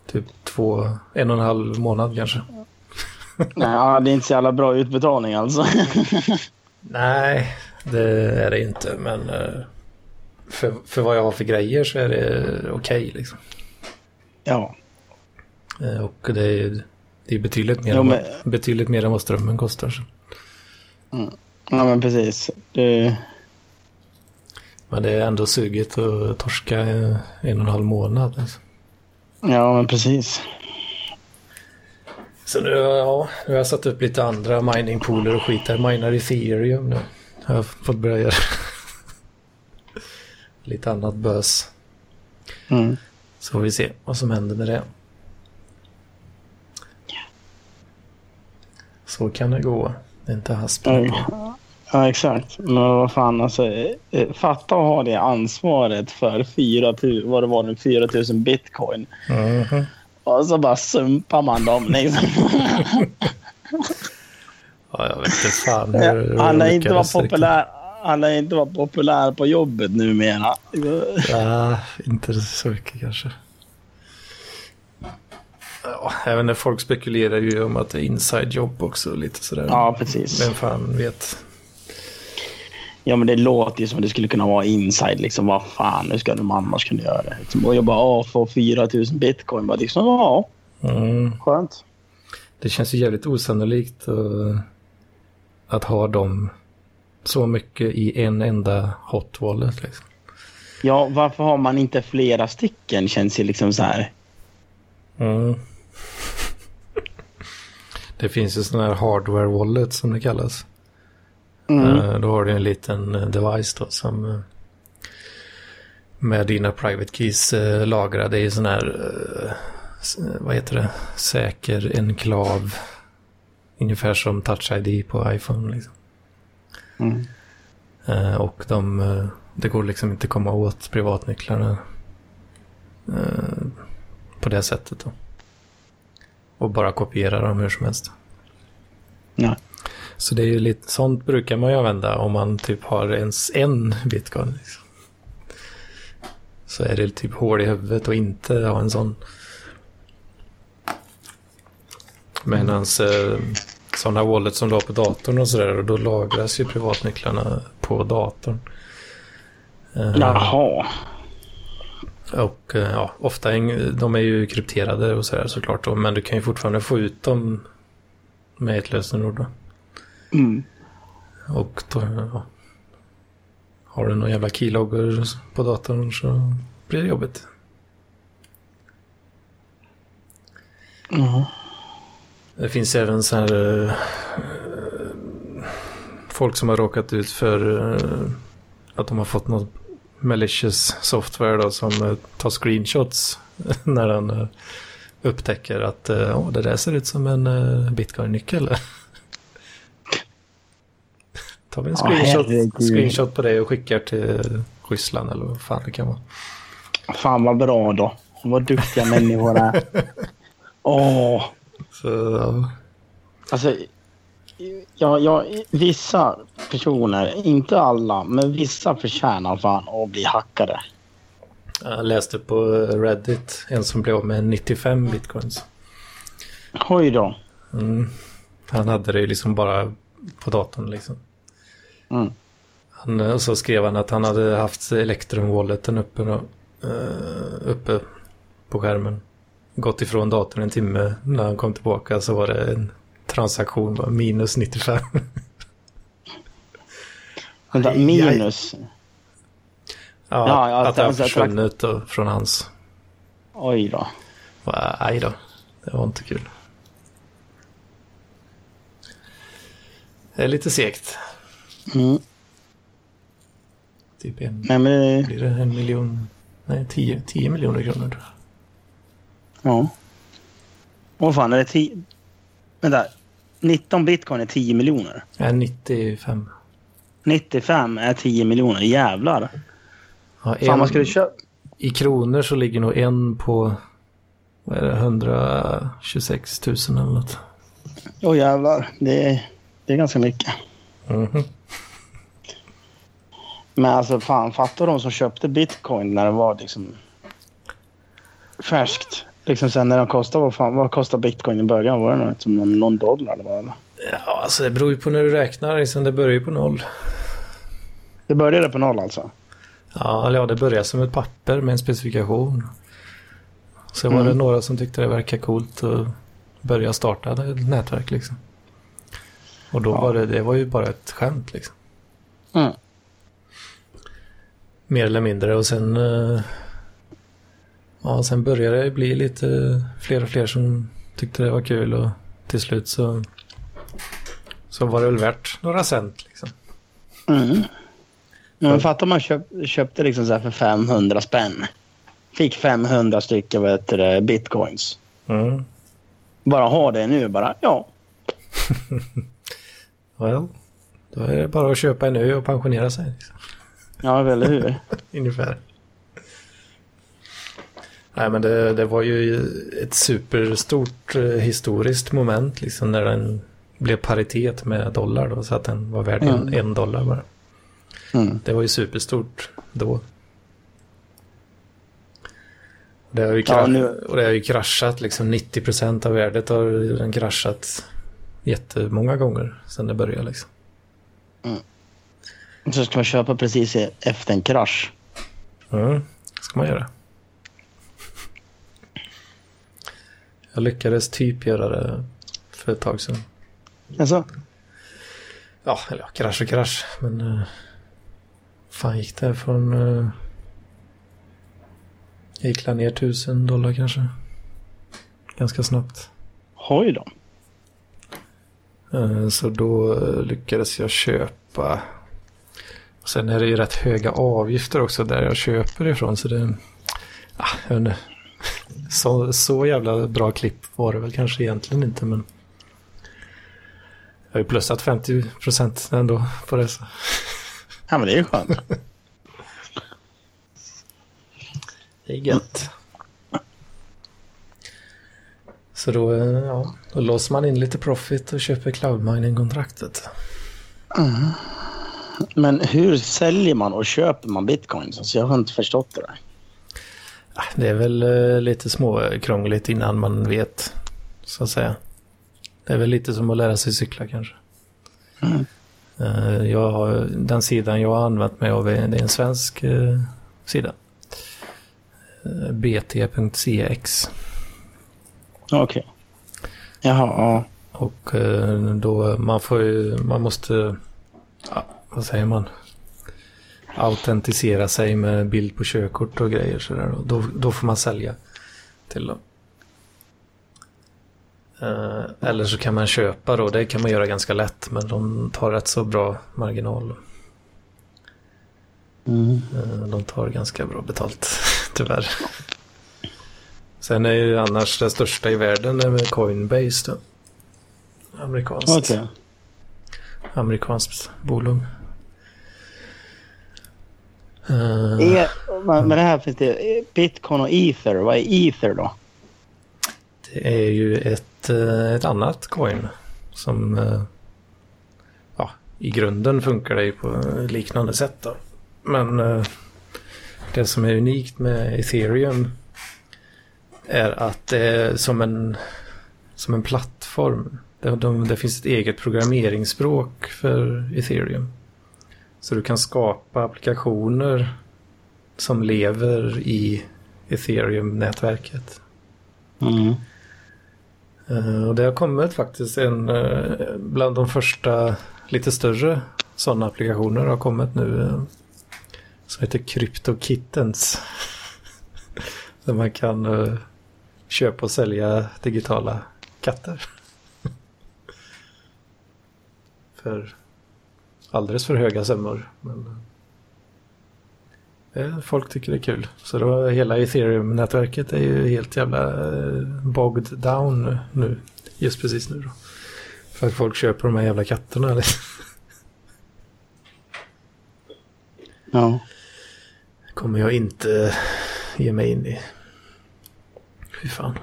Typ två, en och en halv månad kanske. <laughs> Nej, ja, det är inte så jävla bra utbetalning alltså. <laughs> Nej, det är det inte men eh, för, för vad jag har för grejer så är det okej liksom. ja. Eh, Och det är, det är betydligt, mer än, men- vad- betydligt mer än vad strömmen kostar. Så. ja, men precis. Du... Men det är ändå sugigt att torska en och en halv månad. Alltså. Ja, men precis. Så nu, ja, nu har jag satt upp lite andra miningpooler och skit. Jag minar ethereum nu. Jag har fått börja göra <laughs> lite annat bös. Mm. Så får vi se vad som händer med det. Så kan det gå. Det är inte hasp. Ja, exakt. Men vad fan alltså. eh, Fatta att ha det ansvaret för 4 000, vad det var nu, 4 000 bitcoin. Mhm. Och så bara sumpar man dem liksom. <laughs> Ja, jag vet inte fan hur Han lär inte vara populär. Han lär inte vara populär på jobbet numera. Ja, inte så mycket kanske. Ja, även när folk spekulerar ju om att det är inside jobb också lite sådär. Ja, precis. Vem fan vet. Ja, men det låter ju som att det skulle kunna vara inside. Liksom, vad fan, hur ska de annars kunna göra det? Liksom, och jag bara, ja, få 4 000 bitcoin. Bara liksom, ja, Mm. skönt. Det känns ju jävligt osannolikt att, att ha dem så mycket i en enda hot wallet. Liksom. Ja, varför har man inte flera stycken? Känns ju liksom så här. Mm. Det finns ju sådana här hardware wallet som det kallas. Mm. Eh, Då har du en liten eh, device då som eh, med dina private keys lagrade i sån här, vad heter det, säker enklav. Ungefär som Touch ID på iPhone. Liksom. Mm. Och de, det går liksom inte att komma åt privatnycklarna på det sättet. Då. Och bara kopiera dem hur som helst. Ja. Så det är ju lite, sånt brukar man ju använda om man typ har ens en bitcoin. Liksom. Så är det typ hål i huvudet och inte ha en sån. Medan eh, sådana wallet som du har på datorn och sådär, då lagras ju privatnycklarna på datorn. Eh, Jaha. Och eh, ja, ofta de är ju krypterade och sådär såklart. Då, men du kan ju fortfarande få ut dem med ett lösenord. Då. Mm. Och då, ja, har du några jävla keylogger på datorn så blir det jobbigt. Ja. Det finns även så här eh, folk som har råkat ut för eh, att de har fått något malicious software då, som eh, tar screenshots <laughs> när den eh, upptäcker att "Åh, det där ser ut som en bitcoin-nyckel. <laughs> tar vi en screenshot, herregud. screenshot på det och skickar till Ryssland eller vad fan det kan vara. Fan vad bra då. Vad duktiga människor är. <laughs> Åh. Så, ja. Alltså, ja, ja, vissa personer, inte alla, men vissa förtjänar fan att bli hackade. Jag läste på Reddit en som blev av med 95 bitcoins. Oj då. Mm. Han hade det liksom bara på datorn liksom. Mm. Han, och så skrev han att han hade haft Electrum-walleten uppe, då, eh, uppe på skärmen. Gått ifrån datorn en timme. När han kom tillbaka så var det en transaktion var minus 95. Vänta, minus. ja, Ja, att det har försvunnit från hans. Oj då. Aj då, det var inte kul. Det är lite segt. Mm. Typ en, Nej, men det, blir det en miljon, nej 10, 10 miljoner kronor tror jag. ja. Vad fan är det? 10... Vänta. 19 bitcoin är 10 miljoner. Nej, 95. 95 är 10 miljoner. Jävlar. Ja, Fan, en, man skulle köpa... I kronor så ligger nog en på vad är det, 126 000 eller något. Åh jävlar. Det är, det är ganska mycket. Mhm. Men alltså fan, fattar de som köpte bitcoin när det var liksom färskt. Liksom sen när de kostade, vad, fan, vad kostade bitcoin i början? Var det något, som någon, någon dollar eller vad? Ja, alltså det beror ju på när du räknar. Liksom, det börjar ju på noll. Det började på noll alltså? Ja, eller ja, det börjar som ett papper med en specifikation. Sen var Mm. det några som tyckte det verkade coolt att börja starta ett nätverk liksom. Och då Ja. var det, det var ju bara ett skämt liksom. Mm. Mer eller mindre och sen eh, Ja, sen började det bli lite fler och fler som tyckte det var kul och till slut så så var det väl värt några cent liksom. Mm. Men fattar man köp, köpte liksom så här för 500 spänn. Fick 500 stycken vet du, det, bitcoins. Mm. Bara ha det nu bara. Ja. <laughs> Well, då är det bara att köpa en ö och pensionera sig. Liksom. Ja, eller hur? <laughs> Ungefär. Nej men det, det var ju ett superstort eh, historiskt moment liksom när den blev paritet med dollar då så att den var värd en, Mm. en dollar bara. Mm. Det var ju superstort då. Det har ju, kra- ja, nu... och det har ju kraschat, liksom 90% av värdet har den kraschat jättemånga gånger sedan det började. Liksom. Mm. Så ska man köpa precis efter en krasch? Mm, ska man göra. Jag lyckades typ göra det för ett tag sedan. Alltså? Ja, eller ja, krasch och krasch. Men... Uh, fan gick det från... Uh, jag gick ner tusen dollar kanske. Ganska snabbt. Oj då. Uh, så då lyckades jag köpa... Sen är det ju rätt höga avgifter också där jag köper ifrån. Så det... Ah, jag vet inte. Så, så jävla bra klipp var det väl kanske egentligen inte men jag har ju plussat 50 procent ändå på det. Så. Ja men det är ju skönt. det är gött. Så då, eh, ja, då låser man in lite profit och köper cloud mining-kontraktet. Mm. Men hur säljer man och köper man bitcoins? Alltså jag har inte förstått det där. Det är väl uh, lite småkrångligt innan man vet, så att säga. Det är väl lite som att lära sig cykla kanske. Mm. Uh, jag har, den sidan jag har använt mig av är, det är en svensk uh, sida. bt.cx. Okej. Okay. Jaha, ja. Och då man får ju, man måste, ja, vad säger man? Autentisera sig med bild på körkort och grejer sådär. Och då, då får man sälja till dem. Uh, eller så kan man köpa då, det kan man göra ganska lätt men de tar rätt så bra marginal. Mm. De tar ganska bra betalt, <laughs> tyvärr. Sen är ju annars det största i världen med Coinbase då. Amerikanskt. Okay. Amerikanskt bolag. Uh, e men det här finns det bitcoin och ether. Vad är ether då? Det är ju ett, eh, ett annat coin som eh, ja, i grunden funkar det ju på liknande sätt. Då. Men det som är unikt med ethereum är att det är som en, som en plattform. Det, de, det finns ett eget programmeringsspråk för ethereum. Så du kan skapa applikationer som lever i Ethereum-nätverket. Mm. Uh, och det har kommit faktiskt en, uh, bland de första lite större sådana applikationer har kommit nu. Uh, som heter Crypto Kittens. <laughs> Där man kan köpa och sälja digitala katter. <laughs> För alldeles för höga summor. Men eh, folk tycker det är kul. Så då, hela ethereum-nätverket är ju helt jävla eh, bogged down nu. Just precis nu då. För att folk köper de här jävla katterna. Liksom. Ja. kommer jag inte ge mig in i. Fy fan.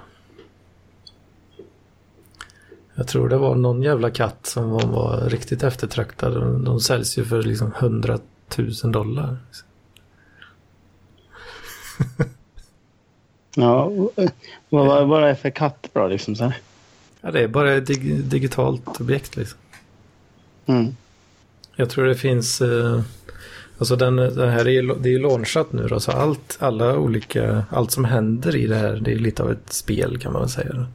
Jag tror det var någon jävla katt som var, var riktigt eftertraktad. De, de säljs ju för liksom 100 000 dollar. <laughs> ja, vad, vad är det för katt bra liksom? Så här? Ja, det är bara ett dig, digitalt objekt liksom. Mm. Jag tror det finns... Eh, alltså den, den här är, det är ju launchat nu då, så allt, alla olika, allt som händer i det här, det är lite av ett spel kan man väl säga.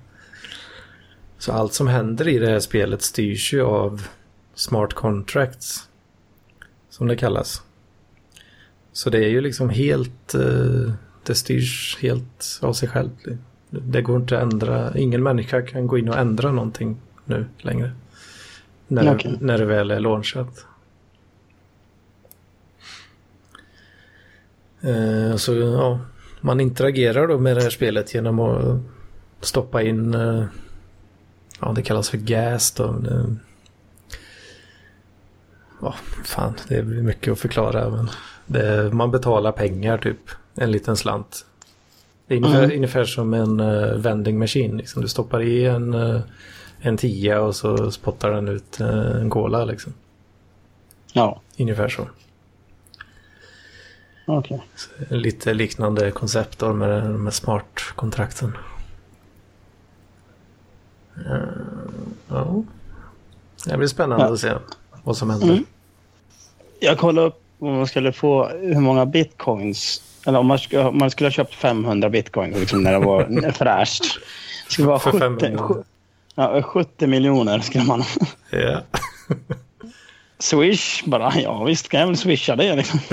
Så allt som händer i det här spelet styrs ju av smart contracts. Som det kallas. Så det är ju liksom helt... Eh, det styrs helt av sig självt. Det går inte att ändra. Ingen människa kan gå in och ändra någonting nu längre. När, okay. när det väl är launchat. Eh, så ja, man interagerar då med det här spelet genom att stoppa in eh, ja, det kallas för gas då. Det, ja, fan, det är mycket att förklara. Men det, man betalar pengar typ, en liten slant. Det är ungefär, mm. ungefär som en uh, vending machine. Liksom. Du stoppar i en, uh, en tia och så spottar den ut uh, en cola liksom. Ja. Ungefär så. Okej. Lite liknande koncept då med de här smart-kontrakten. Eh, Ja. Det blir spännande Ja. att se vad som händer. Mm. Jag kollade upp om man skulle få hur många bitcoins. Eller om man skulle, om man skulle ha köpt 500 bitcoins liksom, när det var <laughs> fräscht. Det skulle vara För 70, 500. sju- ja, 70 miljoner skulle man Ja. <laughs> Swish bara. Ja visst kan jag väl swisha det liksom. <laughs>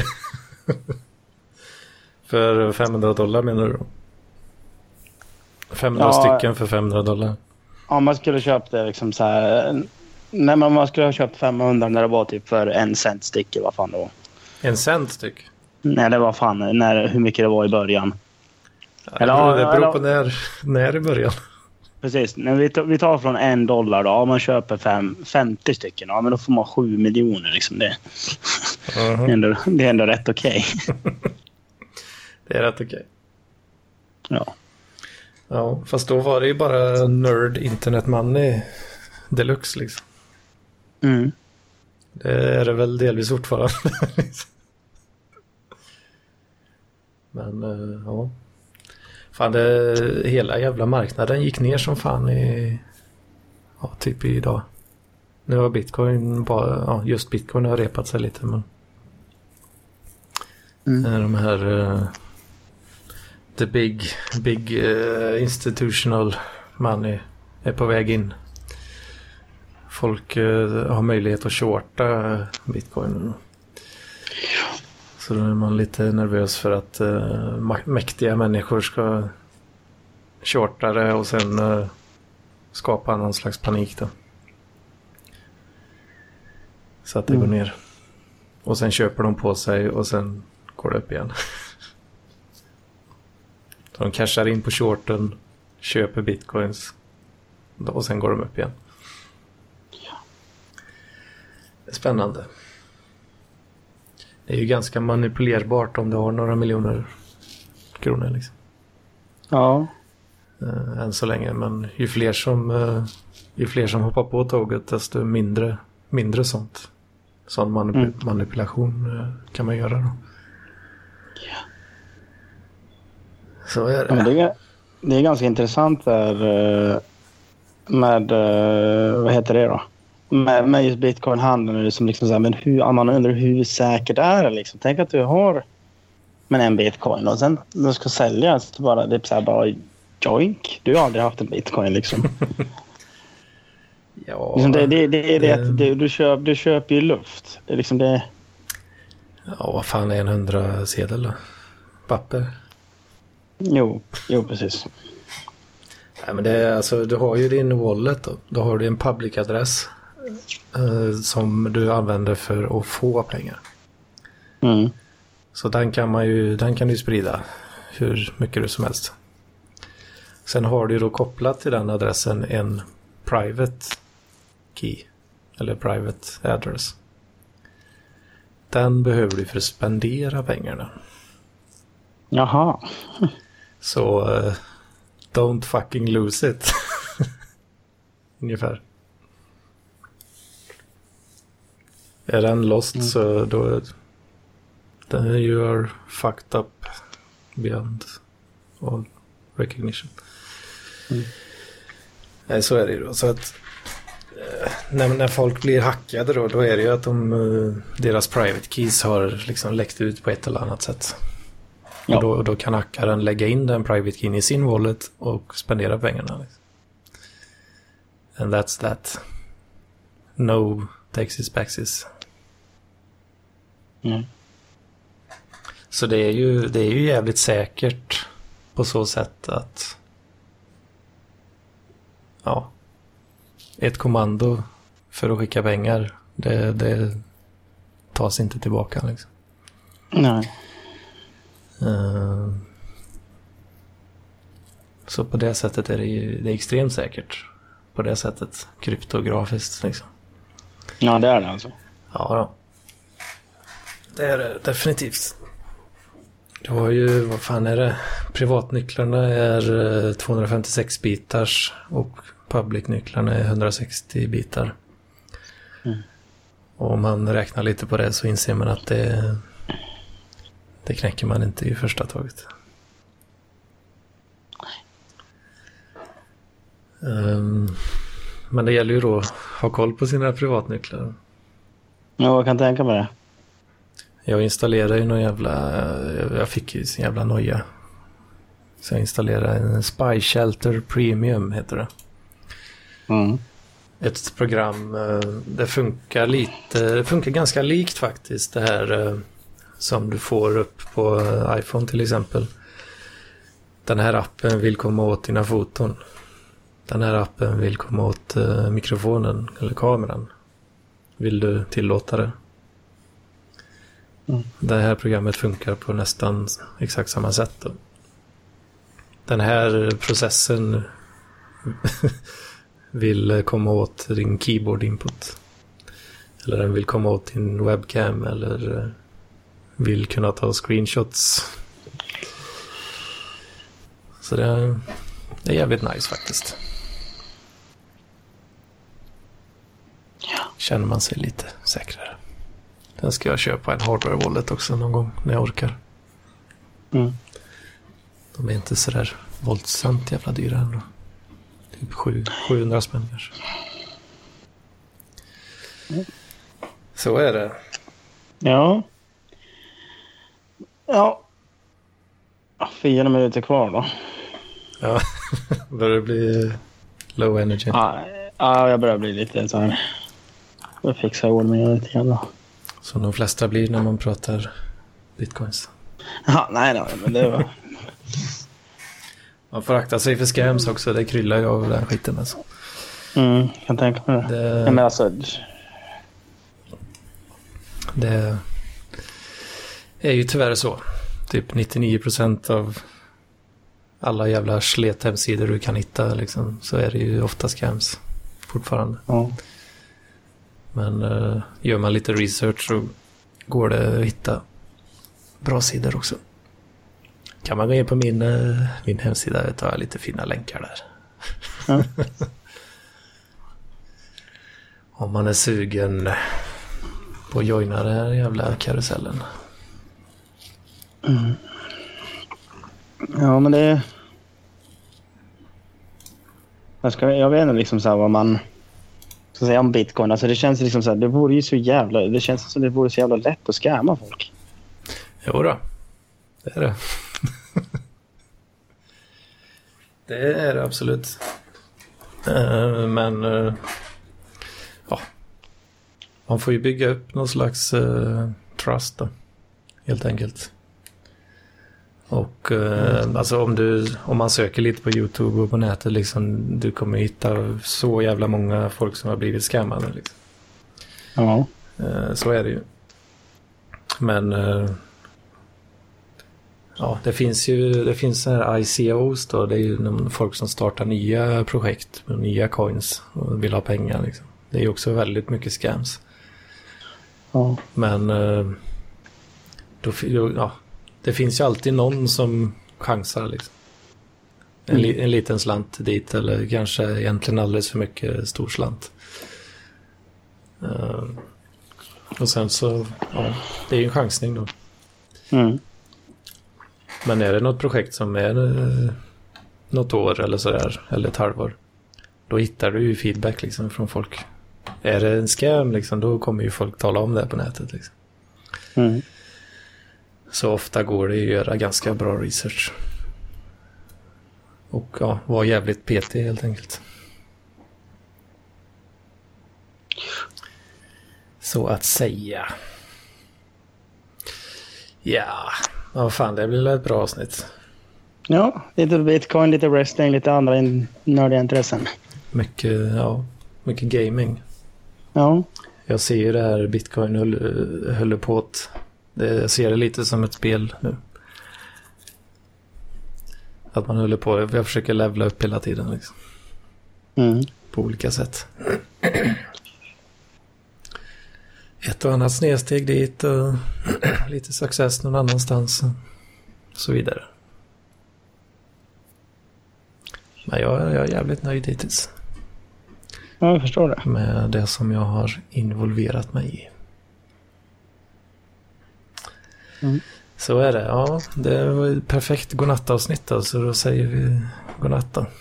För 500 dollar menar du? då? 500 Ja. stycken för 500 dollar. Om man skulle köpt det liksom så här. Nej men man skulle ha köpt 500 när det var typ för en cent styck. Vad fan det var. En cent styck. Nej det var fan när, hur mycket det var i början. Ja, Eller- det beror, det beror på när, när i början. Precis. När vi, tar, vi tar från en dollar då. Om man köper fem, 50 stycken. Ja men då får man 7 miljoner liksom. Det, <laughs> det, är, Mhm. ändå, det är ändå rätt okej. <laughs> Det är rätt okej. Ja. Ja, fast då var det ju bara nerd internet money deluxe liksom. Mm. Det är det väl delvis fortfarande. <laughs> Men eh, ja. Fan, det, hela jävla marknaden gick ner som fan i... Ja, typ idag. Nu har bitcoin bara... Ja, just bitcoin har repat sig lite men... Mm. Eh, De här... the big, big eh, institutional money är på väg in. Folk eh, har möjlighet att shorta bitcoin. Så då är man lite nervös för att ma- mäktiga människor ska shorta det och sen eh, skapa någon slags panik då. Så att det Mm. går ner. Och sen köper de på sig och sen går det upp igen. <laughs> Så de cashar in på shorten, köper bitcoins och sen går de upp igen. Spännande. Det är ju ganska manipulerbart om du har några miljoner kronor liksom. Ja. Eh, än så länge. Men ju fler som, eh, ju fler som hoppar på tåget desto mindre, mindre sånt. Sån manip- Mm. manipulation eh, kan man göra då. Så är Ja, men det. det, är, det är ganska intressant där eh, med, eh, vad heter det då? Med, med just bitcoin-handeln. Liksom liksom så här, men hur, man undrar hur säkert är det liksom? Tänk att du har men en bitcoin och sen när du ska sälja så bara, det är så här bara joink. Du har aldrig haft en bitcoin liksom. <laughs> Ja, liksom det, det, det är det det- att du, du, köp, du köper ju luft. Det är liksom det. ja, vad fan är en hundra sedel då? Papper? Jo, jo precis. Nej, men det är alltså, du har ju din wallet då. Då har du en public-adress eh, som du använder för att få pengar. Mm. Så den kan man ju, den kan du sprida hur mycket du som helst. Sen har du då kopplat till den adressen en private key. Eller private address. Den behöver du för att spendera pengarna. Jaha. Så eh, don't fucking lose it. <laughs> Ungefär. Är den lost så då then you are fucked up beyond all recognition. Mm. Nej, så är det ju då. Så att eh, när, när folk blir hackade då, då är det ju att de, eh, deras private keys har liksom läckt ut på ett eller annat sätt. Ja. Och då, då kan hackaren lägga in den private keyn i sin wallet och spendera pengarna. Liksom. And that's that. No taxes backsies. Mm. Så det är, ju, det är ju jävligt säkert på så sätt att ja, ett kommando för att skicka pengar, det, det tas inte tillbaka. Liksom. Nej. Eh, Så på det sättet är det ju det är extremt säkert. På det sättet, kryptografiskt liksom. Ja, det är det alltså. Ja då. Det är det definitivt. Du har ju, vad fan är det? Privatnycklarna är eh, 256 bitars och public-nycklarna är 160 bitar. Mm. Och om man räknar lite på det så inser man att det, det Det knäcker man inte i första taget. Um, men det gäller ju då att ha koll på sina privatnycklar. Ja, jag kan tänka mig det. Jag installerade ju någon jävla... Jag fick ju sin jävla noja. Så jag installerade en Spy Shelter Premium, heter det. Mm. Ett program, eh, det funkar lite, det funkar ganska likt faktiskt det här eh, som du får upp på eh, iPhone till exempel. Den här appen vill komma åt dina foton. Den här appen vill komma åt mikrofonen eller kameran. Vill du tillåta det? Mm. Det här programmet funkar på nästan exakt samma sätt. Då. Den här processen <laughs> vill komma åt din keyboard input. Eller den vill komma åt din webcam eller vill kunna ta screenshots. Så det det är jävligt nice faktiskt. Känner man sig lite säkrare. Den ska jag köpa en hardware wallet också någon gång när jag orkar. Mm. De är inte sådär våldsamt jävla dyra ändå. Typ 700 spänn kanske. Mm. Så är det. Ja. Ja. Fyra minuter kvar då. Ja, <laughs> börjar det bli low energy? Ja, ja jag börjar bli lite så här. Jag fixar ordningen lite grann då. Som de flesta blir när man pratar bitcoins. Ja, nej, nej, men det var... <laughs> Man får akta sig för scams också. Det kryllar ju av den skiten alltså. Mm, kan tänka mig det. Det, men alltså, det är ju tyvärr så. Typ 99% av alla jävla slethemsidor du kan hitta liksom, så är det ju ofta scams fortfarande. ja. Men uh, gör man lite research så går det att hitta bra sidor också. Kan man gå in på min, uh, min hemsida, jag tar lite fina länkar där. Ja. <laughs> Om man är sugen på att joina den här jävla karusellen. Ja, men det... Jag, ska, jag vet inte liksom så här vad man ska säga om bitcoin. Alltså det känns liksom så här, det vore ju så jävla... Det känns som det vore så jävla lätt att skämma folk. Jo då, det är det. <laughs> det är det absolut. Eh, Men eh, ja, man får ju bygga upp någon slags eh, trust då, helt enkelt. Och eh, alltså om du, om man söker lite på YouTube och på nätet liksom, du kommer hitta så jävla många folk som har blivit scammade liksom. Ja. Eh, Så är det ju. Men eh, ja, det finns ju det finns här ICOs då. Det är ju folk som startar nya projekt med nya coins och vill ha pengar. Liksom. Det är ju också väldigt mycket scams. Ja. Men då, ja, det finns ju alltid någon som chansar. Liksom. En, li, en liten slant dit eller kanske egentligen alldeles för mycket stor slant. Eh, och sen så, ja, det är ju en chansning då. Mm. Men är det något projekt som är eh, något år eller sådär, eller ett halvår, då hittar du ju feedback liksom från folk. Är det en scam liksom, då kommer ju folk tala om det på nätet. Liksom. Mm. Så ofta går det att göra ganska bra research. Och ja, vara jävligt petig helt enkelt. Så att säga. Ja, vad fan, det blir ett bra avsnitt. ja, lite bitcoin, lite wrestling, lite andra in- nördiga intressen. Mycket, ja, mycket gaming. Ja. Jag ser ju det här bitcoin höll, höll på att... Det, jag ser det lite som ett spel nu. Att man håller på, jag försöker levla upp hela tiden liksom, Mm. på olika sätt. Ett och annat snedsteg dit och <clears throat> lite success någon annanstans och så vidare. Men jag, jag är jävligt nöjd hittills ja, jag förstår det. med det som jag har involverat mig i. Mm. Så är det. Ja, det var ett perfekt godnattavsnitt då, så då säger vi godnatt då. <laughs>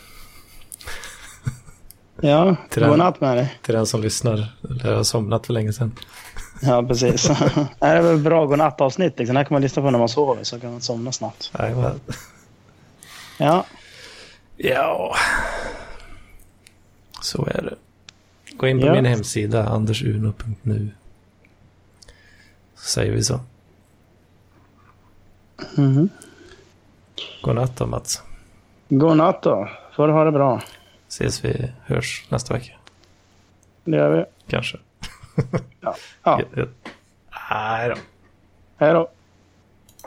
Ja, Till godnatt med dig. Till den som lyssnar. Eller har somnat för länge sedan. <laughs> Ja, precis. <laughs> det är väl bra godnattavsnitt. Liksom. Det här kan man lyssna på när man sover så kan man somna snabbt. Jajamän. Ja, Ja, så är det. Gå in på Ja. min hemsida, andersuno.nu. Så säger vi så. Mhm. Godnatt då Mats. godnatt då. Får du ha det bra. Ses vi, hörs nästa vecka. Det gör vi. Kanske. Ja. ja. <laughs> Nej då. Hej då.